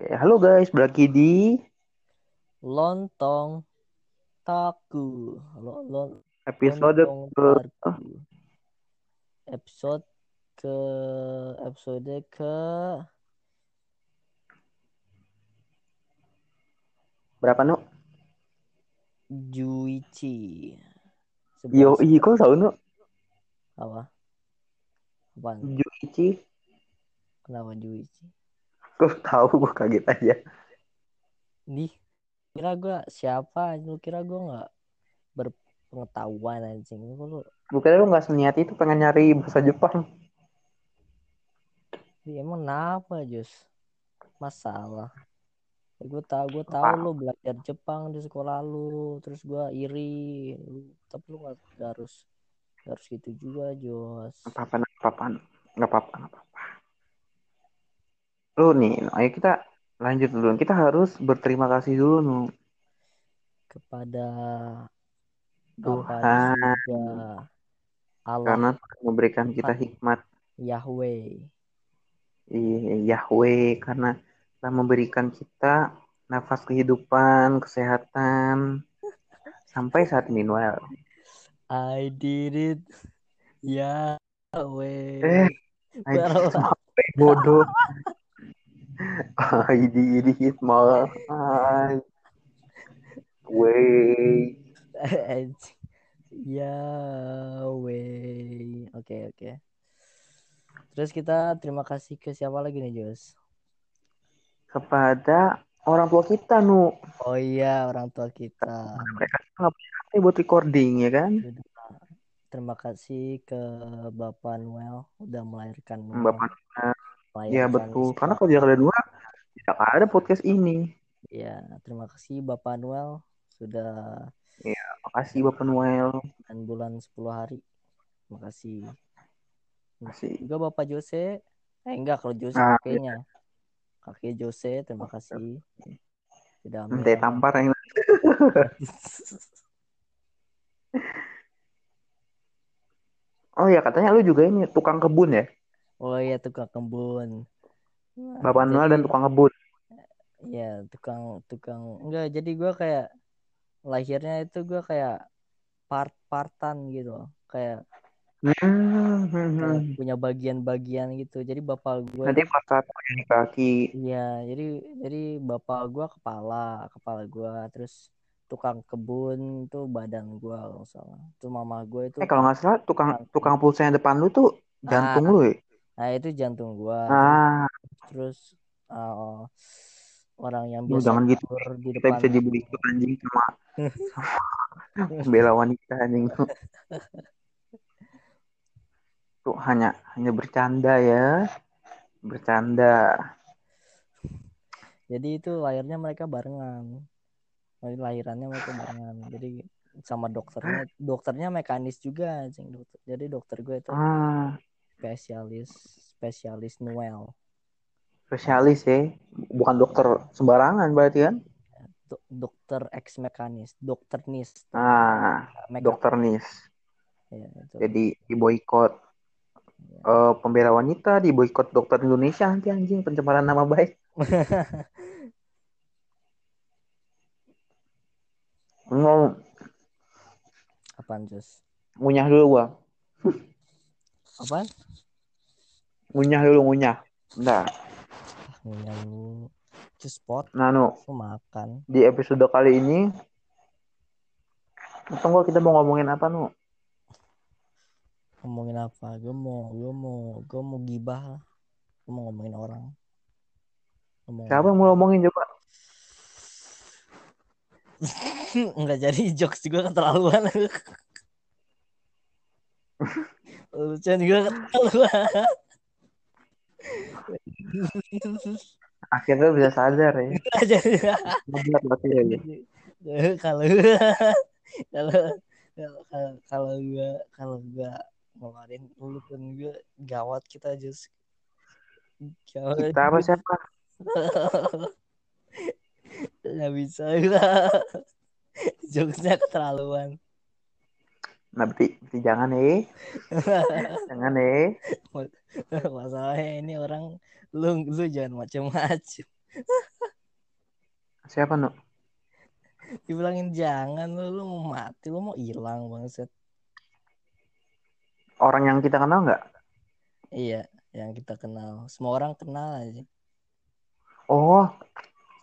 Oke, halo guys, berlagi di lontong taku. Lo, lo, episode lontong ke taku. episode ke episode ke berapa nu? Juici Yo, iya kok tahu nu? apa? Apaan? Juici, kenapa Juici kok tahu gue kaget aja. di kira gua siapa lu kira gua nggak berpengetahuan anjing? Lu lu Bukannya lu nggak seniat itu pengen nyari bahasa Jepang? di, emang kenapa Jus? Masalah. Gue tahu gue tahu Apa? lu belajar Jepang di sekolah lu terus gue iri. Lu, tapi lu nggak harus harus gitu juga Jos Apa apa apa apa nggak apa apa nggak apa apa. Lu nih, ayo kita lanjut dulu. Kita harus berterima kasih dulu nu. kepada Tuhan. Allah karena memberikan kita hikmat. Yahweh. Iya, Yahweh. Karena telah memberikan kita nafas kehidupan, kesehatan. Sampai saat ini Noel. I did it. Yahweh. Eh, Baru- sampai bodoh. I did it, my way. Anjing. Yahweh oke oke terus kita terima kasih ke siapa lagi nih Jos Kepada orang tua kita, Nu. Oh iya orang tua kita. Mereka nggak punya HP buat recording, ya kan? Terima kasih ke Bapak Noel udah melahirkan Noel. Bapak, ya Melahirkan betul. Karena kalau tidak ada dua, tidak ada podcast ini. Ya, terima kasih Bapak Noel sudah Makasih Bapak Noel. 9 bulan 10 hari. Terima kasih. Makasih. Juga Bapak Jose. Eh enggak kalau Jose Ah, kakeknya. Kakek Jose, terima kasih. Sudah ambil Nanti tampar yang Oh ya katanya lu juga ini tukang kebun ya? Oh iya tukang kebun. Bapak Noel dan tukang kebun. Ya tukang tukang enggak jadi gua kayak lahirnya itu gua kayak part-partan gitu kayak Hmm, punya bagian-bagian gitu jadi bapak gue Nanti di kaki. iya jadi jadi bapak gua kepala kepala gua terus tukang kebun tuh badan gua kalau salah tuh mama gue itu Eh kalau nggak salah tukang tukang pulsa yang depan lu tuh jantung lu ya? Nah itu jantung gua Nah, terus uh, orang yang lu biasa jangan gitu. di Kita depan bisa dibeli ikut anjing sama bela wanita anjing tuh. Tuh hanya hanya bercanda ya. Bercanda. jadi itu lahirnya mereka barengan lahirannya mereka barengan jadi sama dokternya dokternya mekanis juga anjing dokter jadi dokter gue itu Ah, spesialis spesialis Noel spesialis ya. Bukan dokter sembarangan berarti kan? Do- dokter ex mekanis dokter nis Ah, dokter nis. ya, itu. Jadi di boykot eh, pembela wanita, di boykot dokter Indonesia nanti anjing pencemaran nama baik. Mau apaan Jus ngunyah dulu gua. apaan Ngunyah dulu ngunyah. Bentar. nyanyi Jus spot Nah, Nu, aku makan di episode kali ini Tunggu kita mau ngomongin apa, Nu? ngomongin apa gue mau gue mau gue mau gibah lah gue mau ngomongin orang ngomong Siapa yang mau ngomongin coba? nggak jadi jokes juga keterlaluan lucuan juga keterlaluan Akhirnya bisa sadar ya. Sadar berarti ya. kalau kalau kalau kalau gua kalau gua ngeluarin mulut kan gua gawat kita just gawat Kita apa siapa? nggak bisa gua. Jokesnya keterlaluan Nah, berarti, berarti jangan eh. Jangan eh. masalahnya ini orang lu lu jangan macem-macem Siapa nu? Dibilangin jangan lu, lu mau mati, lu mau hilang bangset. Orang yang kita kenal nggak? Iya, yang kita kenal. Semua orang kenal aja. Oh,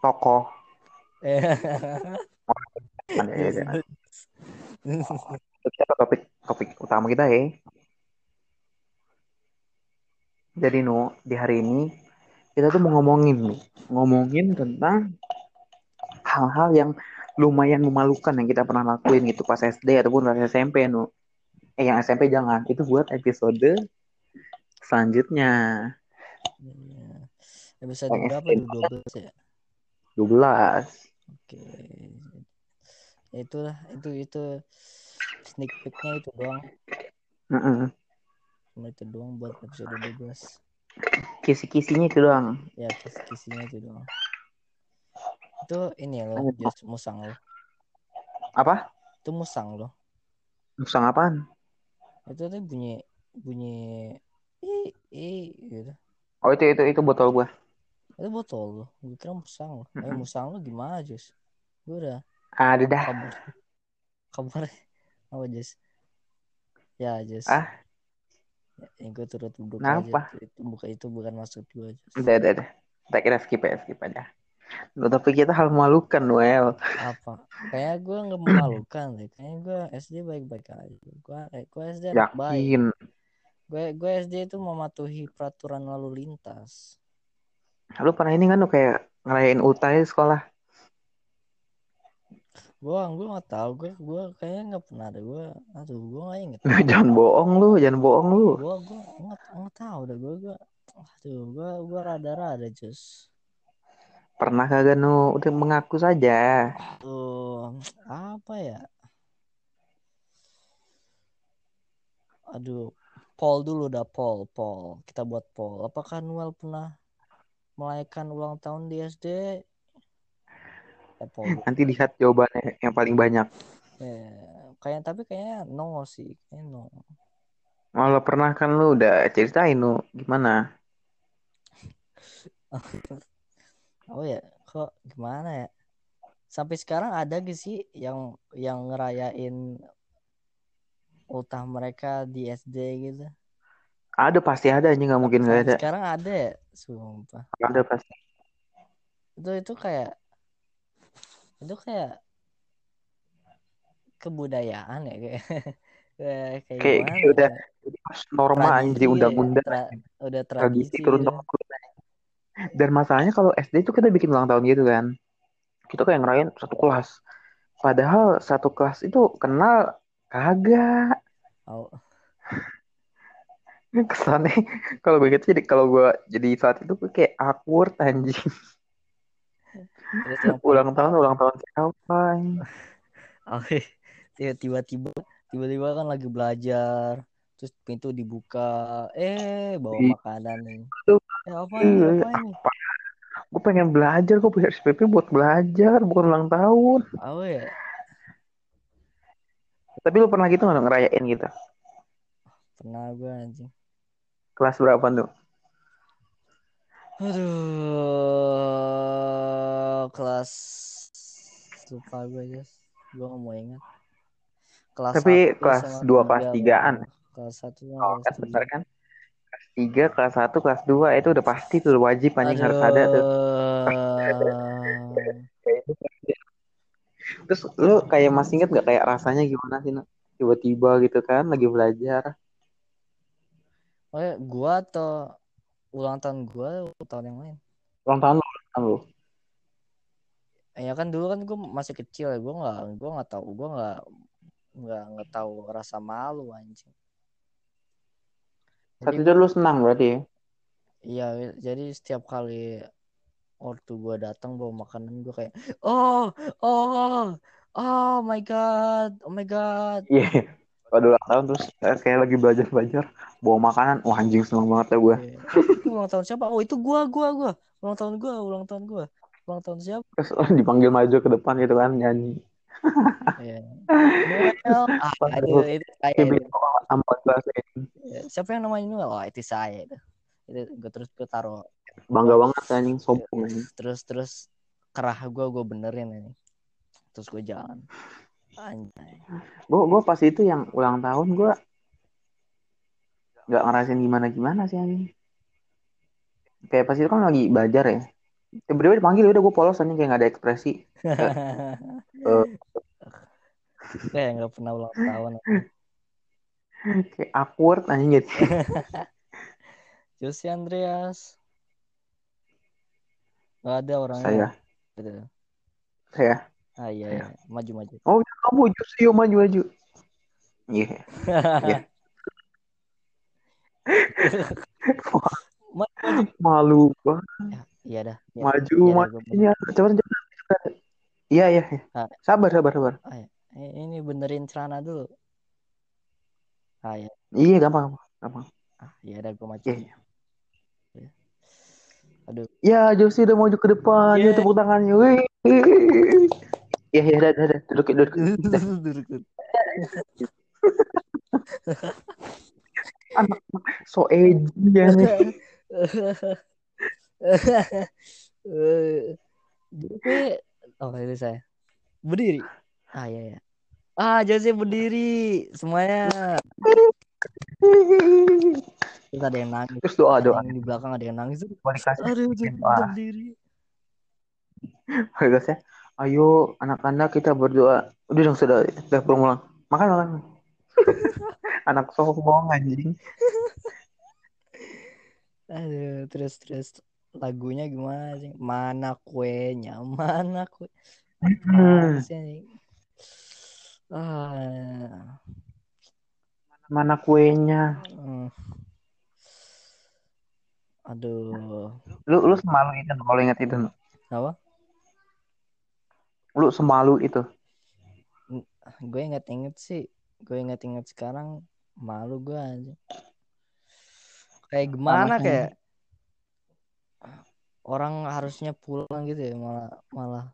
tokoh. Ya, ya. Kita ke topik topik utama kita ya. Jadi nu di hari ini kita tuh mau ngomongin nih, ngomongin tentang hal-hal yang lumayan memalukan yang kita pernah lakuin gitu pas SD ataupun pas SMP nu. Eh yang SMP jangan, itu buat episode selanjutnya Iya. Episode Yang berapa tuh? 12 ya? 12. Oke. Ya itulah, itu itu sneak peeknya itu doang. Mm-mm. Cuma itu doang buat episode 12. Kisi-kisinya itu doang. Ya, kisi-kisinya itu doang. Itu ini loh, just musang loh. Apa? Itu musang loh. Musang apaan? Itu tuh bunyi bunyi i i gitu. Oh itu itu itu botol gua. Itu botol loh. Gue kira musang loh. Eh Mm-mm. musang lo gimana, Jus? Gue udah Ada dah. kabar kabar apa Jus? Ya, Jus. Ah. Ya, yang gue turut berduka Kenapa? aja. Itu bukan itu bukan maksud gue, Jus. Udah, udah, udah. Kita kira skip ya, skip aja. Tapi kita hal memalukan, Noel. Apa? Kayak gue nggak memalukan deh. Kayaknya gue SD baik-baik aja. Gue eh, gue SD anak baik. Yakin. Gue gue SD itu mematuhi peraturan lalu lintas. Lu pernah ini kan lu kayak ngerayain ultah di sekolah. Gue gue nggak tahu. Gue gue kayaknya nggak pernah ada. Gue aduh gue nggak inget. jangan bohong lu, jangan bohong lu. Gue gue nggak nggak tahu dah. Gue gue aduh gue gue rada-rada Jus. Pernah kagak nu? Udah mengaku saja. Tuh apa ya? Aduh, poll dulu dah poll, poll. Kita buat poll. Apakah Noel pernah merayakan ulang tahun di SD? Nanti lihat jawabannya yang paling banyak. Eh, kayak tapi kayaknya no sih, kayaknya no. Malah pernah kan lu udah ceritain lu gimana? Oh ya, kok gimana ya? Sampai sekarang ada gak sih yang yang ngerayain ultah mereka di SD gitu? Ada pasti ada aja nggak mungkin nggak ada. sekarang ada ya, sumpah. Ada pasti. Itu itu kayak itu kayak kebudayaan ya kayak kayak kayak Kayak gimana udah ya? jadi pas norma Tradisi anjir ya, undang-undang tra- udah tradisi tradisi turun gitu. temurun. Dan masalahnya kalau SD itu kita bikin ulang tahun gitu kan. Kita kayak ngerayain satu kelas. Padahal satu kelas itu kenal kagak. Oh, Kesannya kalau begitu jadi kalau gue jadi saat itu gue kayak awkward anjing. Terus yang Ulang tahun ulang tahun siapa? anjing? Oh, tiba-tiba tiba-tiba kan lagi belajar terus pintu dibuka eh bawa Ih. makanan nih eh apa ini Eh, apa ini apa? Gue pengen belajar, gue punya SPP buat belajar, bukan ulang tahun. apa ya Tapi lu pernah gitu nggak ngerayain gitu? pernah gue anjing Kelas berapa tuh? aduh kelas lupa gue aja gue nggak mau ingat kelas Tapi satu kelas dua, tiga kelas tigaan. kelas satu Oh, kelas kan tiga benar kan? Kelas 3, kelas 1, kelas 2 itu udah pasti tuh wajib anjing harus ada tuh. Terus lu kayak masih inget gak kayak rasanya gimana sih? Tiba-tiba gitu kan lagi belajar. oh ya gua atau ulang tahun gua atau tahun yang lain Ulang tahun lu, ulang tahun lu. Ya kan dulu kan gue masih kecil ya gue nggak gue nggak tahu gue nggak nggak nggak tahu rasa malu anjing Saat jadi itu lu senang berarti ya? iya jadi setiap kali waktu gue datang bawa makanan gue kayak oh oh oh my god oh my god Iya. Pada ulang tahun terus kayak lagi belajar-belajar bawa makanan. Wah anjing seneng banget ya gue. Iya. ulang tahun siapa oh itu gua gua gua ulang tahun gua ulang tahun gua ulang tahun siapa? Terus dipanggil maju ke depan gitu kan nyanyi. Iya. Noel. Ah itu itu saya Kimi itu. sama kelasnya. Ya, siapa yang namanya Noel? Oh itu saya itu. Itu gue terus gue taruh. Bangga banget anjing. Sombong anjing. terus terus kerah gue gue benerin ini terus gue jalan. Anjay. Gue gue pas itu yang ulang tahun gue nggak ngerasain gimana gimana sih anjing. Kayak pas itu kan lagi belajar ya tiba-tiba dipanggil udah gue polos anjing kayak gak ada ekspresi. Eh, kayak nggak pernah ulang tahun kayak awkward anjing gitu. Jose Andreas. Nggak ada orangnya. Saya. Gitu. saya. Ah iya, iya. maju maju. Oh ya kamu yuk maju maju. Iya. Iya. maju maju. Malu banget. Ya, iya dah Ya, maju iya gua- iya cepat cepat iya iya iya. Ah. sabar sabar sabar. Ah, ya. Eh, ini benerin celana dulu. Ah ya iya gampang gampang gampang. Ah iya dah gue maju iya iya. aduh. Ya Josi udah maju ke depan. Yeah. ya tepuk tangannya. Wih. Ya ya dah dah dah. duduk duduk. Duduk. anak so edgy ya nih Jose oh itu saya. Berdiri? Ah iya ya ah Jose berdiri semuanya. Terus ada yang nangis. Terus doa doa. Yang di belakang ada yang nangis kasih aduh Jose berdiri. Terus ya, ayo anak-anak kita berdoa. Udah dong sudah, sudah pulang. Makan makan. Anak sombong anjing. aduh terus terus lagunya gimana sih mana kuenya mana kue Hmm, sih ini? ah mana kuenya? hmm. aduh Lu lu semalu itu kalau ingat itu. apa Lu semalu itu. gue inget-inget sih gue inget-inget sekarang malu gue aja kayak gimana kayak orang harusnya pulang gitu ya malah malah.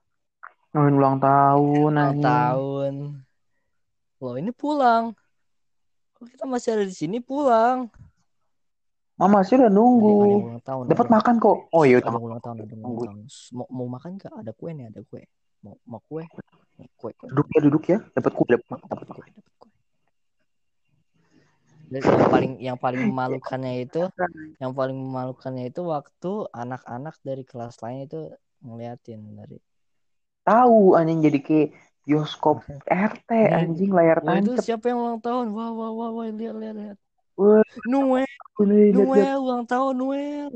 Ngomongin ulang tahun ulang tahun. Loh ini pulang. Kok kita masih ada di sini pulang? Mama sih udah nunggu. tahun Dapat ada, makan kok. Oh iya, udah. ulang tahun ada tahun mau mau makan gak ada kue nih ada kue. Mau mau kue? Kue kue. Duduk ya, duduk ya. Dapat kue, dapat dapat dapat kue dapat kue Dan yang paling yang paling memalukannya itu yang paling memalukannya itu waktu anak-anak dari kelas lain itu ngeliatin dari Tahu anjing jadi kayak bioskop RT Iya. anjing layar wah itu tancap. siapa yang ulang tahun wah wah wah wah lihat lihat lihat Wah, Noel. Noel ulang tahun Noel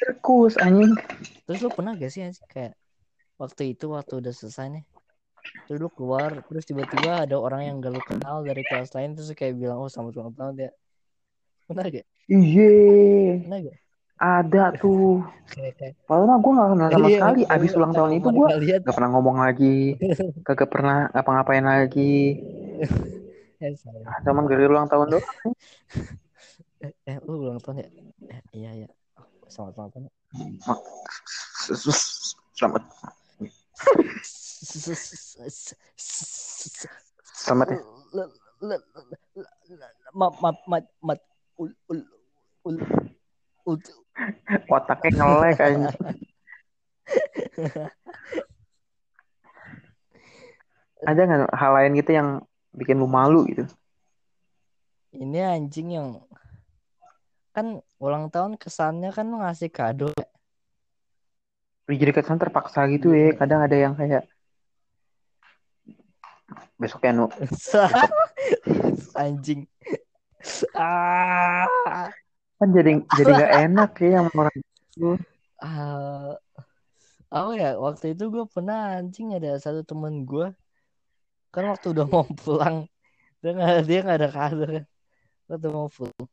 sirkus anjing. terus lu pernah gak sih anjing, kayak waktu itu waktu udah selesai nih terus lu keluar terus tiba-tiba ada orang yang gak lu kenal dari kelas lain terus kayak bilang oh selamat ulang tahun dia pernah gak Iya, pernah gak ada tuh. Padahal mah gue gak kenal sama Iya, sekali. Abis ulang tahun itu gue gak pernah ngomong lagi. Kagak pernah ngapa-ngapain lagi. sorry. Ah, Cuman gara ulang tahun doang. eh, eh, lu ulang tahun ya eh, iya iya selamat ulang tahun ya. Selamat. Selamat ya. mat mat mat mat ul ul ul ul Otaknya ngelek anjing. Ada nggak hal lain gitu yang bikin lu malu gitu? ini anjing yang kan ulang tahun kesannya kan ngasih kado. Jadi kesan terpaksa gitu ya. Kadang ada yang kayak besoknya nu. Anjing. Ah. Kan jadi jadi nggak enak ya yang orang itu. ah. Apa ya waktu itu gue pernah anjing ada satu temen gue kan waktu udah mau pulang. Dia nggak dia nggak ada kan waktu mau pulang.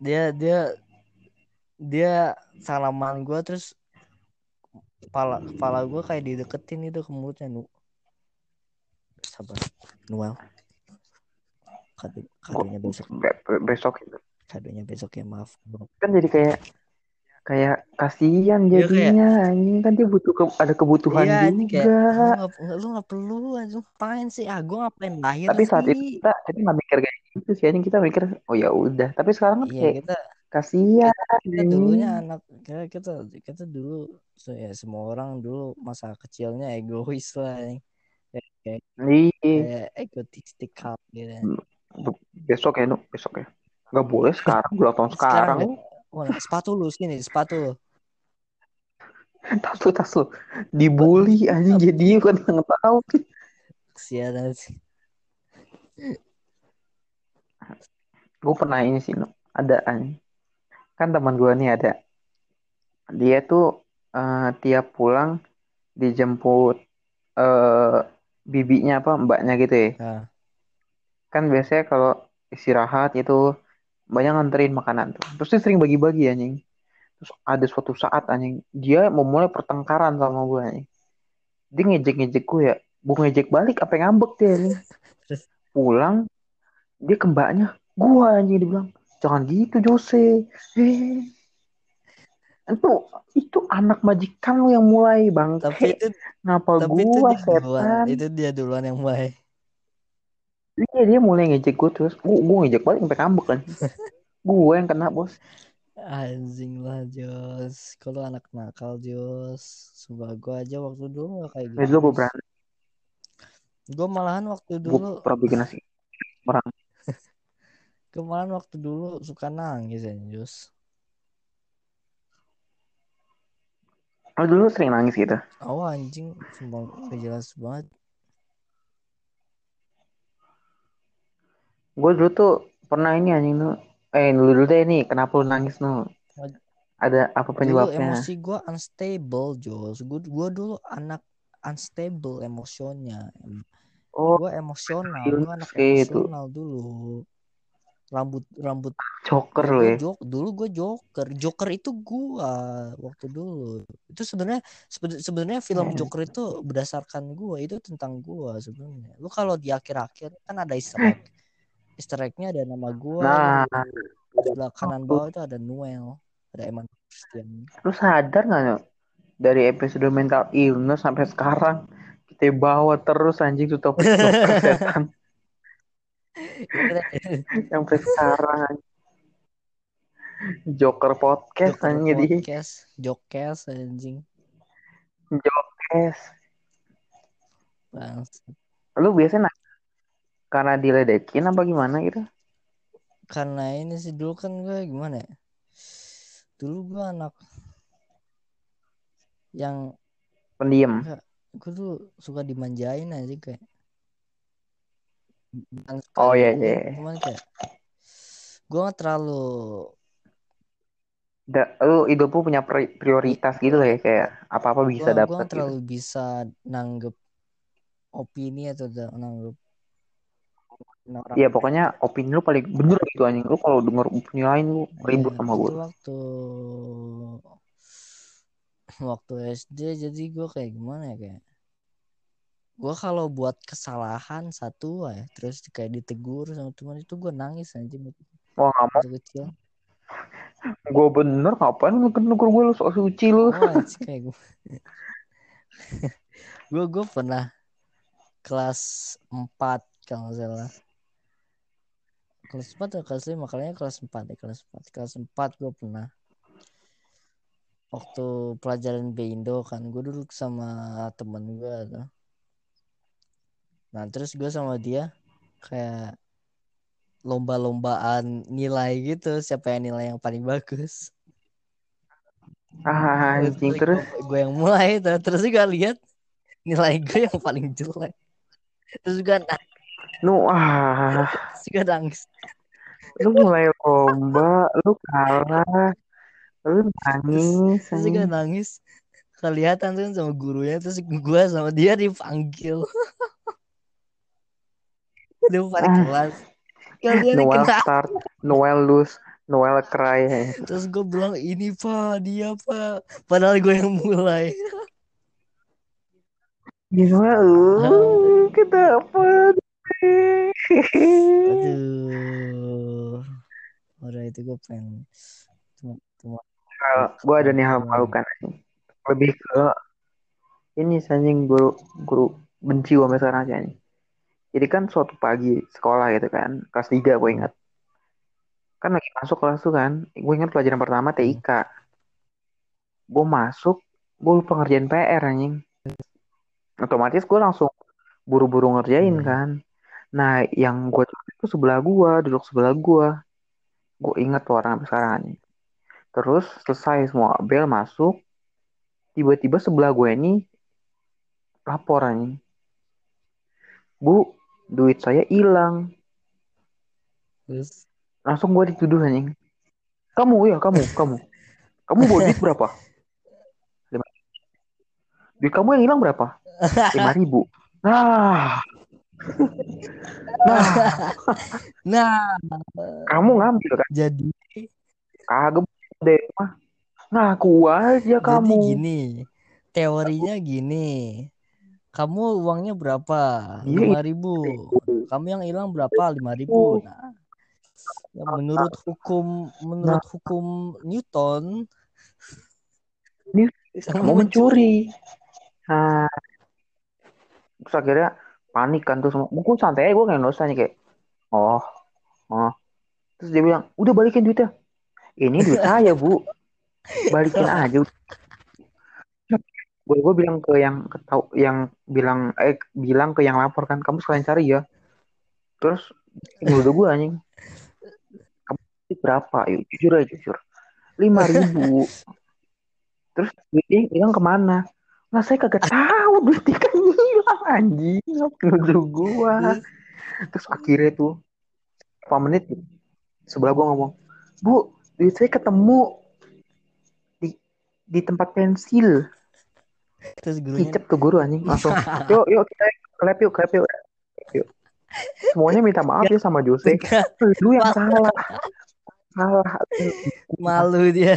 Dia dia dia salaman gue terus kepala kepala gue kayak dideketin itu ke mulutnya nu sabar. Noel. Kado kadonya besok. be- besok gitu. kadonya besok ya maaf. Bro kan jadi kayak kayak kasihan Iya, jadinya anjing. Kan dia butuh ke- ada kebutuhan Iya, ini kayak juga. Lu nggak nggak- lu nggak perlu anjing. Ngapain sih? Ah gue ngapain lahir tapi saat sih? itu kita kita nggak mikir kayak gitu sih anjing. Kita mikir oh ya udah. Tapi sekarang kan iya kayak kita Kasihan. kita dulunya anak kita kita kita dulu so, ya semua orang dulu masa kecilnya egois lah ya. Kayak Iya. kayak egotistik gitu Besok ya, Nuk. Besok ya. Gak boleh sekarang, ulang tahun sekarang. Sekarang Wah, sepatu lu sini sepatu lu. tas lu, tas lu. Dibully anjing jadi kan nggak tahu. kesian sih Gue pernah ini sih, Nuk. Ada. Kan teman gue nih ada. Dia tuh eh, tiap pulang dijemput eh bibinya apa mbaknya gitu ya. nah, Kan biasanya kalau istirahat itu banyak nganterin makanan tuh. Terus dia sering bagi-bagi anjing. Terus ada suatu saat anjing dia memulai pertengkaran sama gue anjing. Dia ngejek-ngejek gue ya. Gue ngejek balik apa yang ngambek dia anjing. Terus? Pulang dia ke mbaknya. Gue anjing dia bilang. Jangan gitu Jose. Eh. Itu itu anak majikan lu yang mulai bangke. tapi itu Ngapa tapi itu gua dia duluan setan? itu dia duluan yang mulai Iya dia mulai ngejek gue terus. Gue gue ngejek balik sampai ngambek kan. gue yang kena bos. anjing lah Jos kalau anak nakal Jos sumpah gue aja waktu dulu gak kayak gitu dulu gue berani. gue malahan waktu Gue dulu pernah bikin nasi orang. gue malahan waktu dulu suka nangis ya Jos Lu dulu sering nangis gitu. oh anjing sumpah gak jelas banget Gue dulu tuh pernah ini anjing nu. Eh dulu dulu deh nih. Kenapa lu nangis nu? Ada apa dulu penyebabnya? emosi gue unstable Jos gue dulu anak unstable emosinya Oh gue emosional gue anak gitu. emosional dulu rambut rambut joker gua ya. jok, dulu gue joker. Joker itu gua waktu dulu. Itu sebenarnya sebe- sebenarnya film Hmm. Joker itu berdasarkan gua, itu tentang gua sebenarnya. Lu kalau di akhir-akhir kan ada Easter egg. Easter egg-nya ada nama gua, Nah, sebelah kanan bawah itu ada Noel, ada Eman Christian. lu sadar gak Nyok? Dari episode mental illness sampai sekarang kita bawa terus anjing tuh topik joker setan sampai sekarang. Joker podcast Joker anjing podcast, Jokes anjing. jokes. Bang. Lu biasanya nangis karena diledekin apa gimana gitu? Karena ini sih dulu kan gue gimana ya? Dulu gue anak yang Pendiam. gue tuh suka dimanjain aja kayak Oh, iya, iya. cuman kayak gue gak terlalu Da, lu hidup lu punya pri- prioritas gitu ya kayak apa-apa gue bisa gue dapat gak gitu. terlalu bisa nanggep opini atau nanggep orang Iya pokoknya opini lu paling bener gitu anjing. Lu kalau denger opini lain lu ribut Iya, sama itu gue. waktu waktu SD jadi gue kayak gimana ya kayak gue kalau buat kesalahan satu ya terus kayak ditegur sama teman itu gue nangis aja Wah nggak kecil. Gue bener ngapain lu negur gue lu sok suci lu. oh kayak gue gue gue pernah kelas 4 kalau nggak salah. Kelas 4 atau kelas 5 makanya kelas 4 ya kelas 4 kelas 4 gue pernah. Waktu pelajaran Bindo kan gue duduk sama temen gue tuh nah terus gue sama dia kayak lomba-lombaan nilai gitu siapa yang nilai yang paling bagus Ah anjing terus. gue yang mulai tuh. terus gue lihat nilai gue yang paling jelek terus gue nangis, Nu ah terus gue nangis. lu mulai lomba lu kalah lu nangis terus gue anjing. nangis kelihatan tuh sama gurunya terus gue sama dia dipanggil di depan Ah. kelas kalian Noel kenapa start Noel lose Noel cry. Terus gue bilang ini pak dia pak. Padahal gue yang mulai. Gimana uh, kenapa aduh. Udah itu gue pengen cuma cuma gue ada nih hal anjing. lebih ke ini anjing guru guru benci gue sampai sekarang sih anjing. Jadi kan suatu pagi sekolah gitu kan kelas 3 gue ingat. Kan lagi masuk kelas tuh kan gue ingat pelajaran pertama Hmm. TIK gue masuk gue lupa ngerjain PR anjing. Otomatis gue langsung buru-buru ngerjain Hmm. kan. Nah yang gue itu sebelah gue duduk sebelah gue gue inget tuh orang sampai sekarang anjing. Terus selesai semua bel masuk. Tiba-tiba sebelah gue ini lapor anjing. Bu duit saya hilang. Terus? Langsung gue dituduh anjing. Kamu ya kamu kamu. Kamu bawa duit berapa? Lima. duit kamu yang hilang berapa? Lima ribu. Nah. Nah. Nah. Kamu ngambil kan? Jadi? Kagak deh mah. Ngaku aja jadi kamu. gini teorinya gini kamu uangnya berapa? Iya, lima ribu. Kamu yang hilang berapa? lima ribu. Oh. nah ya, menurut hukum menurut hukum Newton kamu mencuri. nah terus akhirnya panik kan tuh semua gue santai aja gue kayak nih kayak oh oh. Terus dia bilang udah balikin duitnya. Ini duit saya bu. Balikin aja gue gue bilang ke yang ketau yang bilang eh bilang ke yang lapor kan kamu sekalian cari ya. Terus ngeludah gue anjing. Kamu berapa? Yuk jujur aja jujur. Lima ribu. Terus duitnya hilang ke mana? Nah saya kagak tahu duitnya kan hilang anjing. Nuduh gua? Terus akhirnya tuh berapa menit sebelah gua ngomong bu duit saya ketemu di di tempat pensil terus gurunya kicep tuh guru anjing. Langsung yuk yuk kita clap yuk clap yuk. Yuk. Semuanya minta maaf ya sama Jose. Lu yang salah. Salah. Malu dia.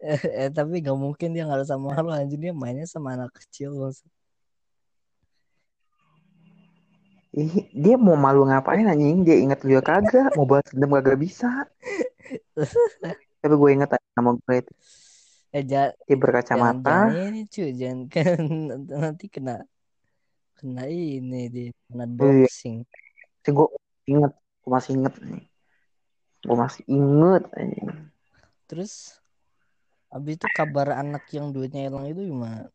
Eh, eh, tapi gak mungkin dia nggak sama lu anjir dia mainnya sama anak kecil bos. Ih, dia mau malu ngapain anjing? Dia inget lu ya kagak. Mau balas dendam kagak bisa. Tapi gue inget aja sama gue itu eh ja, berkacamata. jangan ini cuy. Jangan kan nanti kena kena ini di kena iya. doxing sih gue inget gue masih inget nih. Gue masih inget terus abis itu kabar anak yang duitnya hilang itu gimana?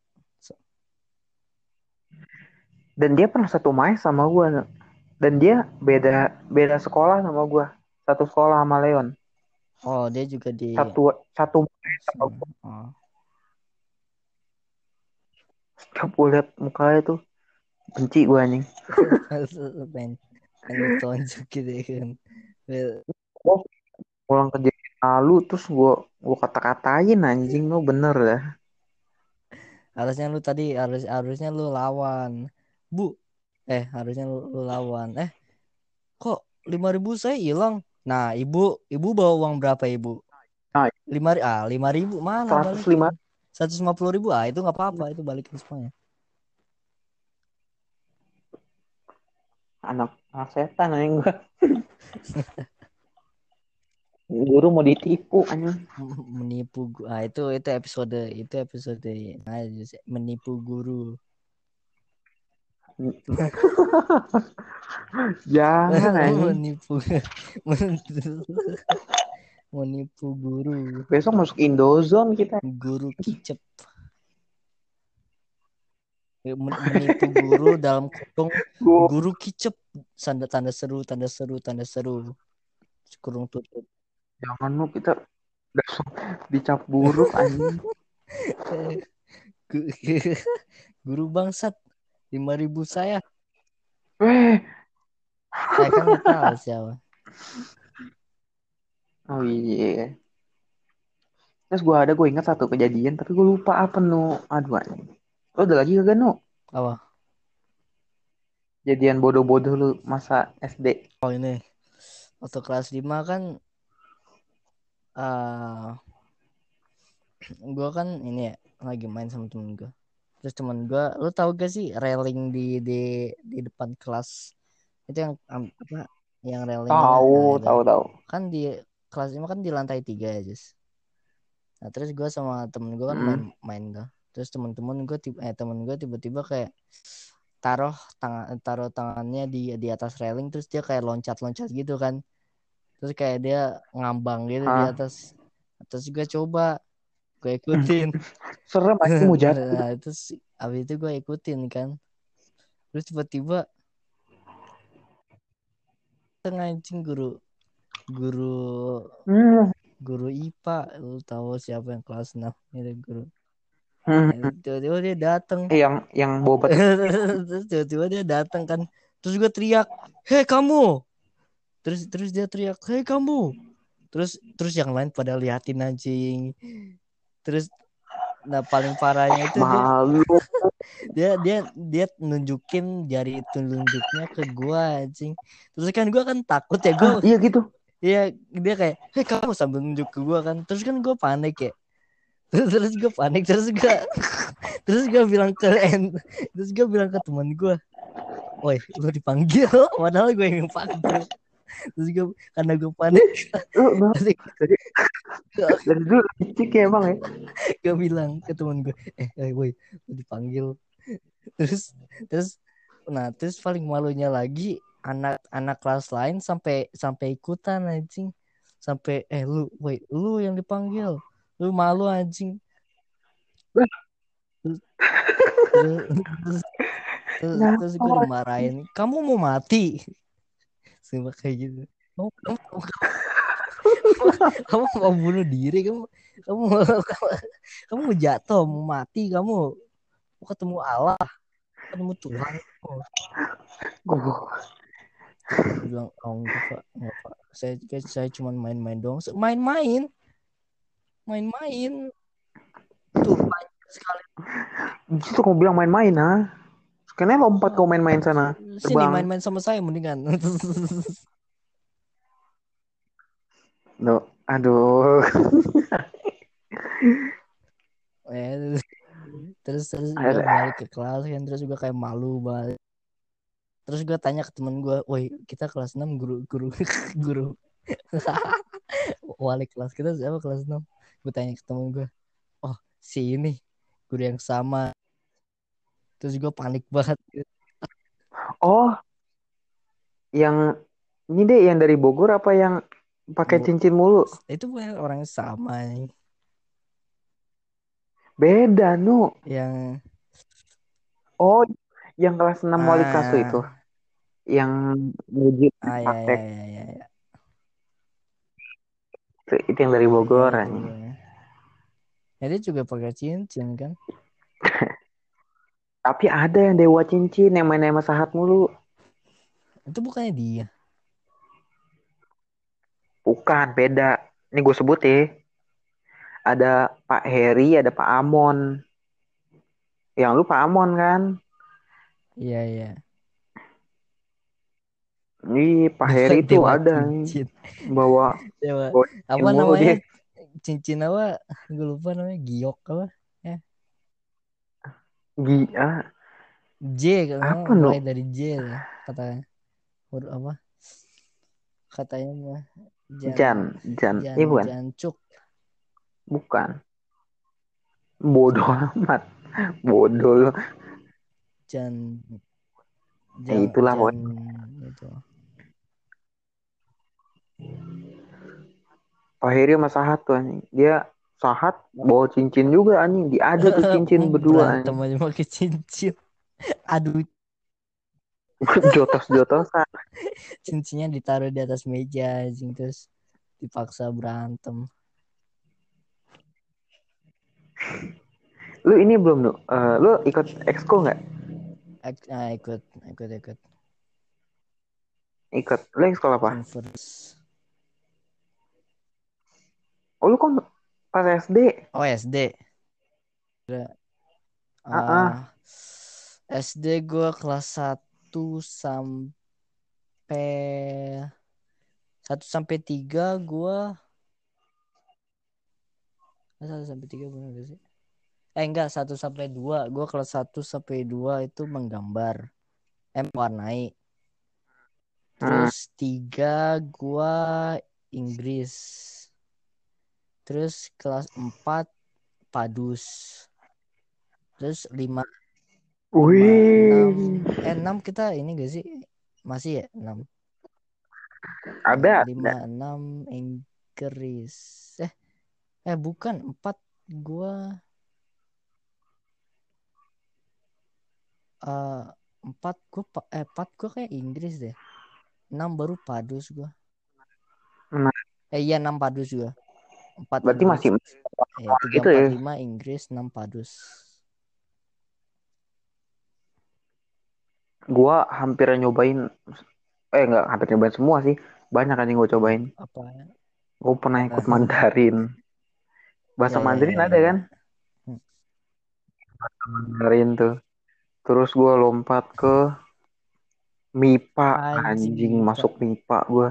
Dan dia pernah satu main sama gue dan dia beda beda sekolah sama gue satu sekolah sama Leon oh dia juga di satu satu sama gue oh. setiap gue liat mukanya tuh benci gue anjing. Pengen tonjok gitu ya kan. Pulang kejadian lalu terus gue gue kata-katain anjing lo bener dah. Harusnya lu tadi harus harusnya lu lawan. Bu eh harusnya lu, lu lawan. Eh kok lima ribu saya hilang nah ibu ibu bawa uang berapa ibu? Nah. lima ah lima ribu. Mana seratus lima. Seratus lima puluh ribu? Ah itu nggak apa-apa itu balikin semuanya. Anak anak setan anjing gue guru mau ditipu anjing. Menipu ah itu itu episode itu episode nah, menipu guru jangan menipu menipu guru. Besok masuk Indozone kita. Guru kicep. Men- menipu guru dalam kurung. Guru kicep. Tanda tanda seru tanda seru tanda seru. Kurung tutup. Jangan lu kita langsung dicap buruk anjing. Gu- guru bangsat lima ribu saya. Eh saya kan tahu siapa. Oh iya. Terus gue ada gue ingat satu kejadian tapi gue lupa apa nu. Aduh anjing lo ada lagi kagak nu? Apa? Kejadian bodoh-bodoh lu masa SD oh ini. Waktu kelas 5 kan eh gue kan ini ya lagi main sama temen gue terus temen gue lu tahu gak sih railing di di di depan kelas? Itu yang apa yang railing tahu tahu tahu kan di kelas 5 kan di lantai tiga ya Jus nah terus gue sama temen gue kan Mm. main main tuh. Terus temen-temen gue tiba eh temen gue tiba-tiba kayak taruh tangan taruh tangannya di di atas railing terus dia kayak loncat-loncat gitu kan. Terus kayak dia ngambang gitu di Ah. atas. Terus gue coba gue ikutin. Serem aja mau jatuh. nah, terus abis itu gue ikutin kan. Terus tiba-tiba tengah anjing guru guru Hmm. guru IPA lu tahu siapa yang kelas 6 itu guru. Hmm. Nah, tiba-tiba dia datang Eh, yang yang bobat terus tiba-tiba dia datang kan. Terus gue teriak hei kamu! Terus terus dia teriak hei kamu! Terus terus yang lain pada liatin anjing terus nah paling parahnya itu dia malu. dia dia dia nunjukin jari telunjuknya ke gua anjing. Terus kan gua kan takut ya Ah, gua iya gitu. Iya dia kayak hei kamu sambil nunjuk ke gua kan. Terus kan gua panik ya. Terus terus gua panik terus gua terus gua bilang ke terus gua bilang ke teman gua woi lu dipanggil? Padahal gue yang panggil terus gua karena gua panik. Lu lu terus dari dulu licik ya emang ya. gue bilang ke teman gue eh, eh woi lu dipanggil. Terus terus nah terus paling malunya lagi anak anak kelas lain sampai sampai ikutan anjing. Sampai eh lu woi lu yang dipanggil. Lu malu anjing. Terus terus, terus, terus, terus gue dimarahin kamu mau mati Sumpah kayak gitu. Kamu, kamu, kamu, kamu mau bunuh diri? Kamu kamu kamu mau jatuh mau mati? Kamu mau ketemu Allah? Ketemu Tuhan? Dia bilang oh enggak pak. Enggak pak. Saya saya cuma main-main doang. Main-main. Main-main. Tuh banyak sekali. Justru kau bilang main-main ah. Kenapa lompat kau main-main sana? sini Terbang. main-main sama saya mendingan No, aduh. Eh, terus terus gue balik ke kelas kan terus gue kayak malu banget terus gue tanya ke temen gue woi kita kelas 6 guru guru guru wali kelas kita siapa kelas 6 gue tanya ke temen gue oh si ini guru yang sama terus gue panik banget Oh, yang ini deh yang dari Bogor apa yang pakai cincin mulu? itu bukan orang yang sama nih Beda, Nu. yang Oh, yang kelas 6 wali kelas tuh Ah. itu. Yang nguji ah ya ya praktek. ya ya, ya. Itu, itu yang dari Bogor. Ya, iya. Ya, dia juga pakai cincin kan Tapi ada yang dewa cincin yang main sama sahat mulu. itu bukannya dia Bukan, beda. Ini gue sebut ya. Ada Pak Heri, ada Pak Amon. Yang lu Pak Amon kan? iya iya Ih, Pak Heri dewa ada cincin. bawa Dewa. bawa apa namanya dia. cincin apa gue lupa namanya giok apa Gi, ah, J kan Apa, mulai dari J lah katanya huruf apa katanya mah Jan, Jan. jan Iya bukan? jancuk Bukan. Bodoh amat. Bodoh lu. jan Ya, itulah jan, itu Pak Heri sama Sahat tuh anjing. Dia Sahat bawa cincin juga anjing. Diadu tuh cincin berdua berantem aja pakai cincin aduh. Jotos-jotosan. cincinnya ditaruh di atas meja anjing terus dipaksa berantem Lu ini belum lu? Eh, lu ikut exco nggak? Ek- ah, ikut ikut ikut Ikut. Lu exco apa? converse Oh lu kan pas SD. oh SD Kira- Ah, ah. SD gue kelas 1 sampai 1 sampai 3 gue 1 sampai 3 bener gak sih? Eh enggak 1 sampai 2 Gue kelas 1 sampai 2 itu menggambar Eh mewarnai Hmm. Terus 3 gue Inggris Terus kelas 4 Padus. Terus 5 Wih. enam. Eh enam kita ini gak sih? Masih ya? Enam. Ada, lima ada. enam Inggris. Eh eh bukan. Empat gua. Eh empat gua pa- eh empat gua kayak Inggris deh. Enam baru Padus gua. Nah, eh iya enam Padus juga empat berarti Inggris masih tiga gitu empat ya. lima Inggris enam Padus Gua hampir nyobain eh enggak hampir nyobain semua sih. Banyak kan yang gue cobain. apa Gue pernah ikut Mandarin. Bahasa Ya, ya, Mandarin ya, ada ya. kan? Hmm. Mandarin tuh. Terus gue lompat ke MIPA. Anjing, Anjing, masuk MIPA gue.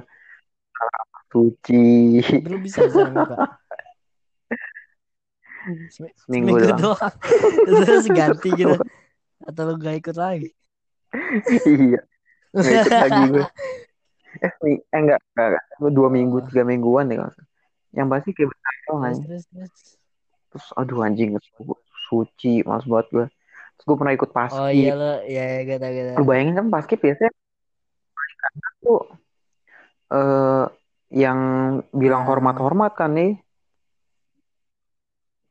Suci. Lu bisa bisa nih pak Sem- Seminggu doang. doang terus ganti gitu atau lu gak ikut lagi iya. Nggak ikut lagi gue. Eh, eh enggak, enggak, enggak. Gue dua minggu, Oh. tiga mingguan deh. kalau. Yang pasti kayak doang terus terus terus aduh anjing su- suci, males banget gue. Terus gue pernah ikut oh paskib. iya lo ya ya gitu gitu Lu bayangin kan paskib biasanya tuh eh yang bilang Ah. hormat-hormat kan nih.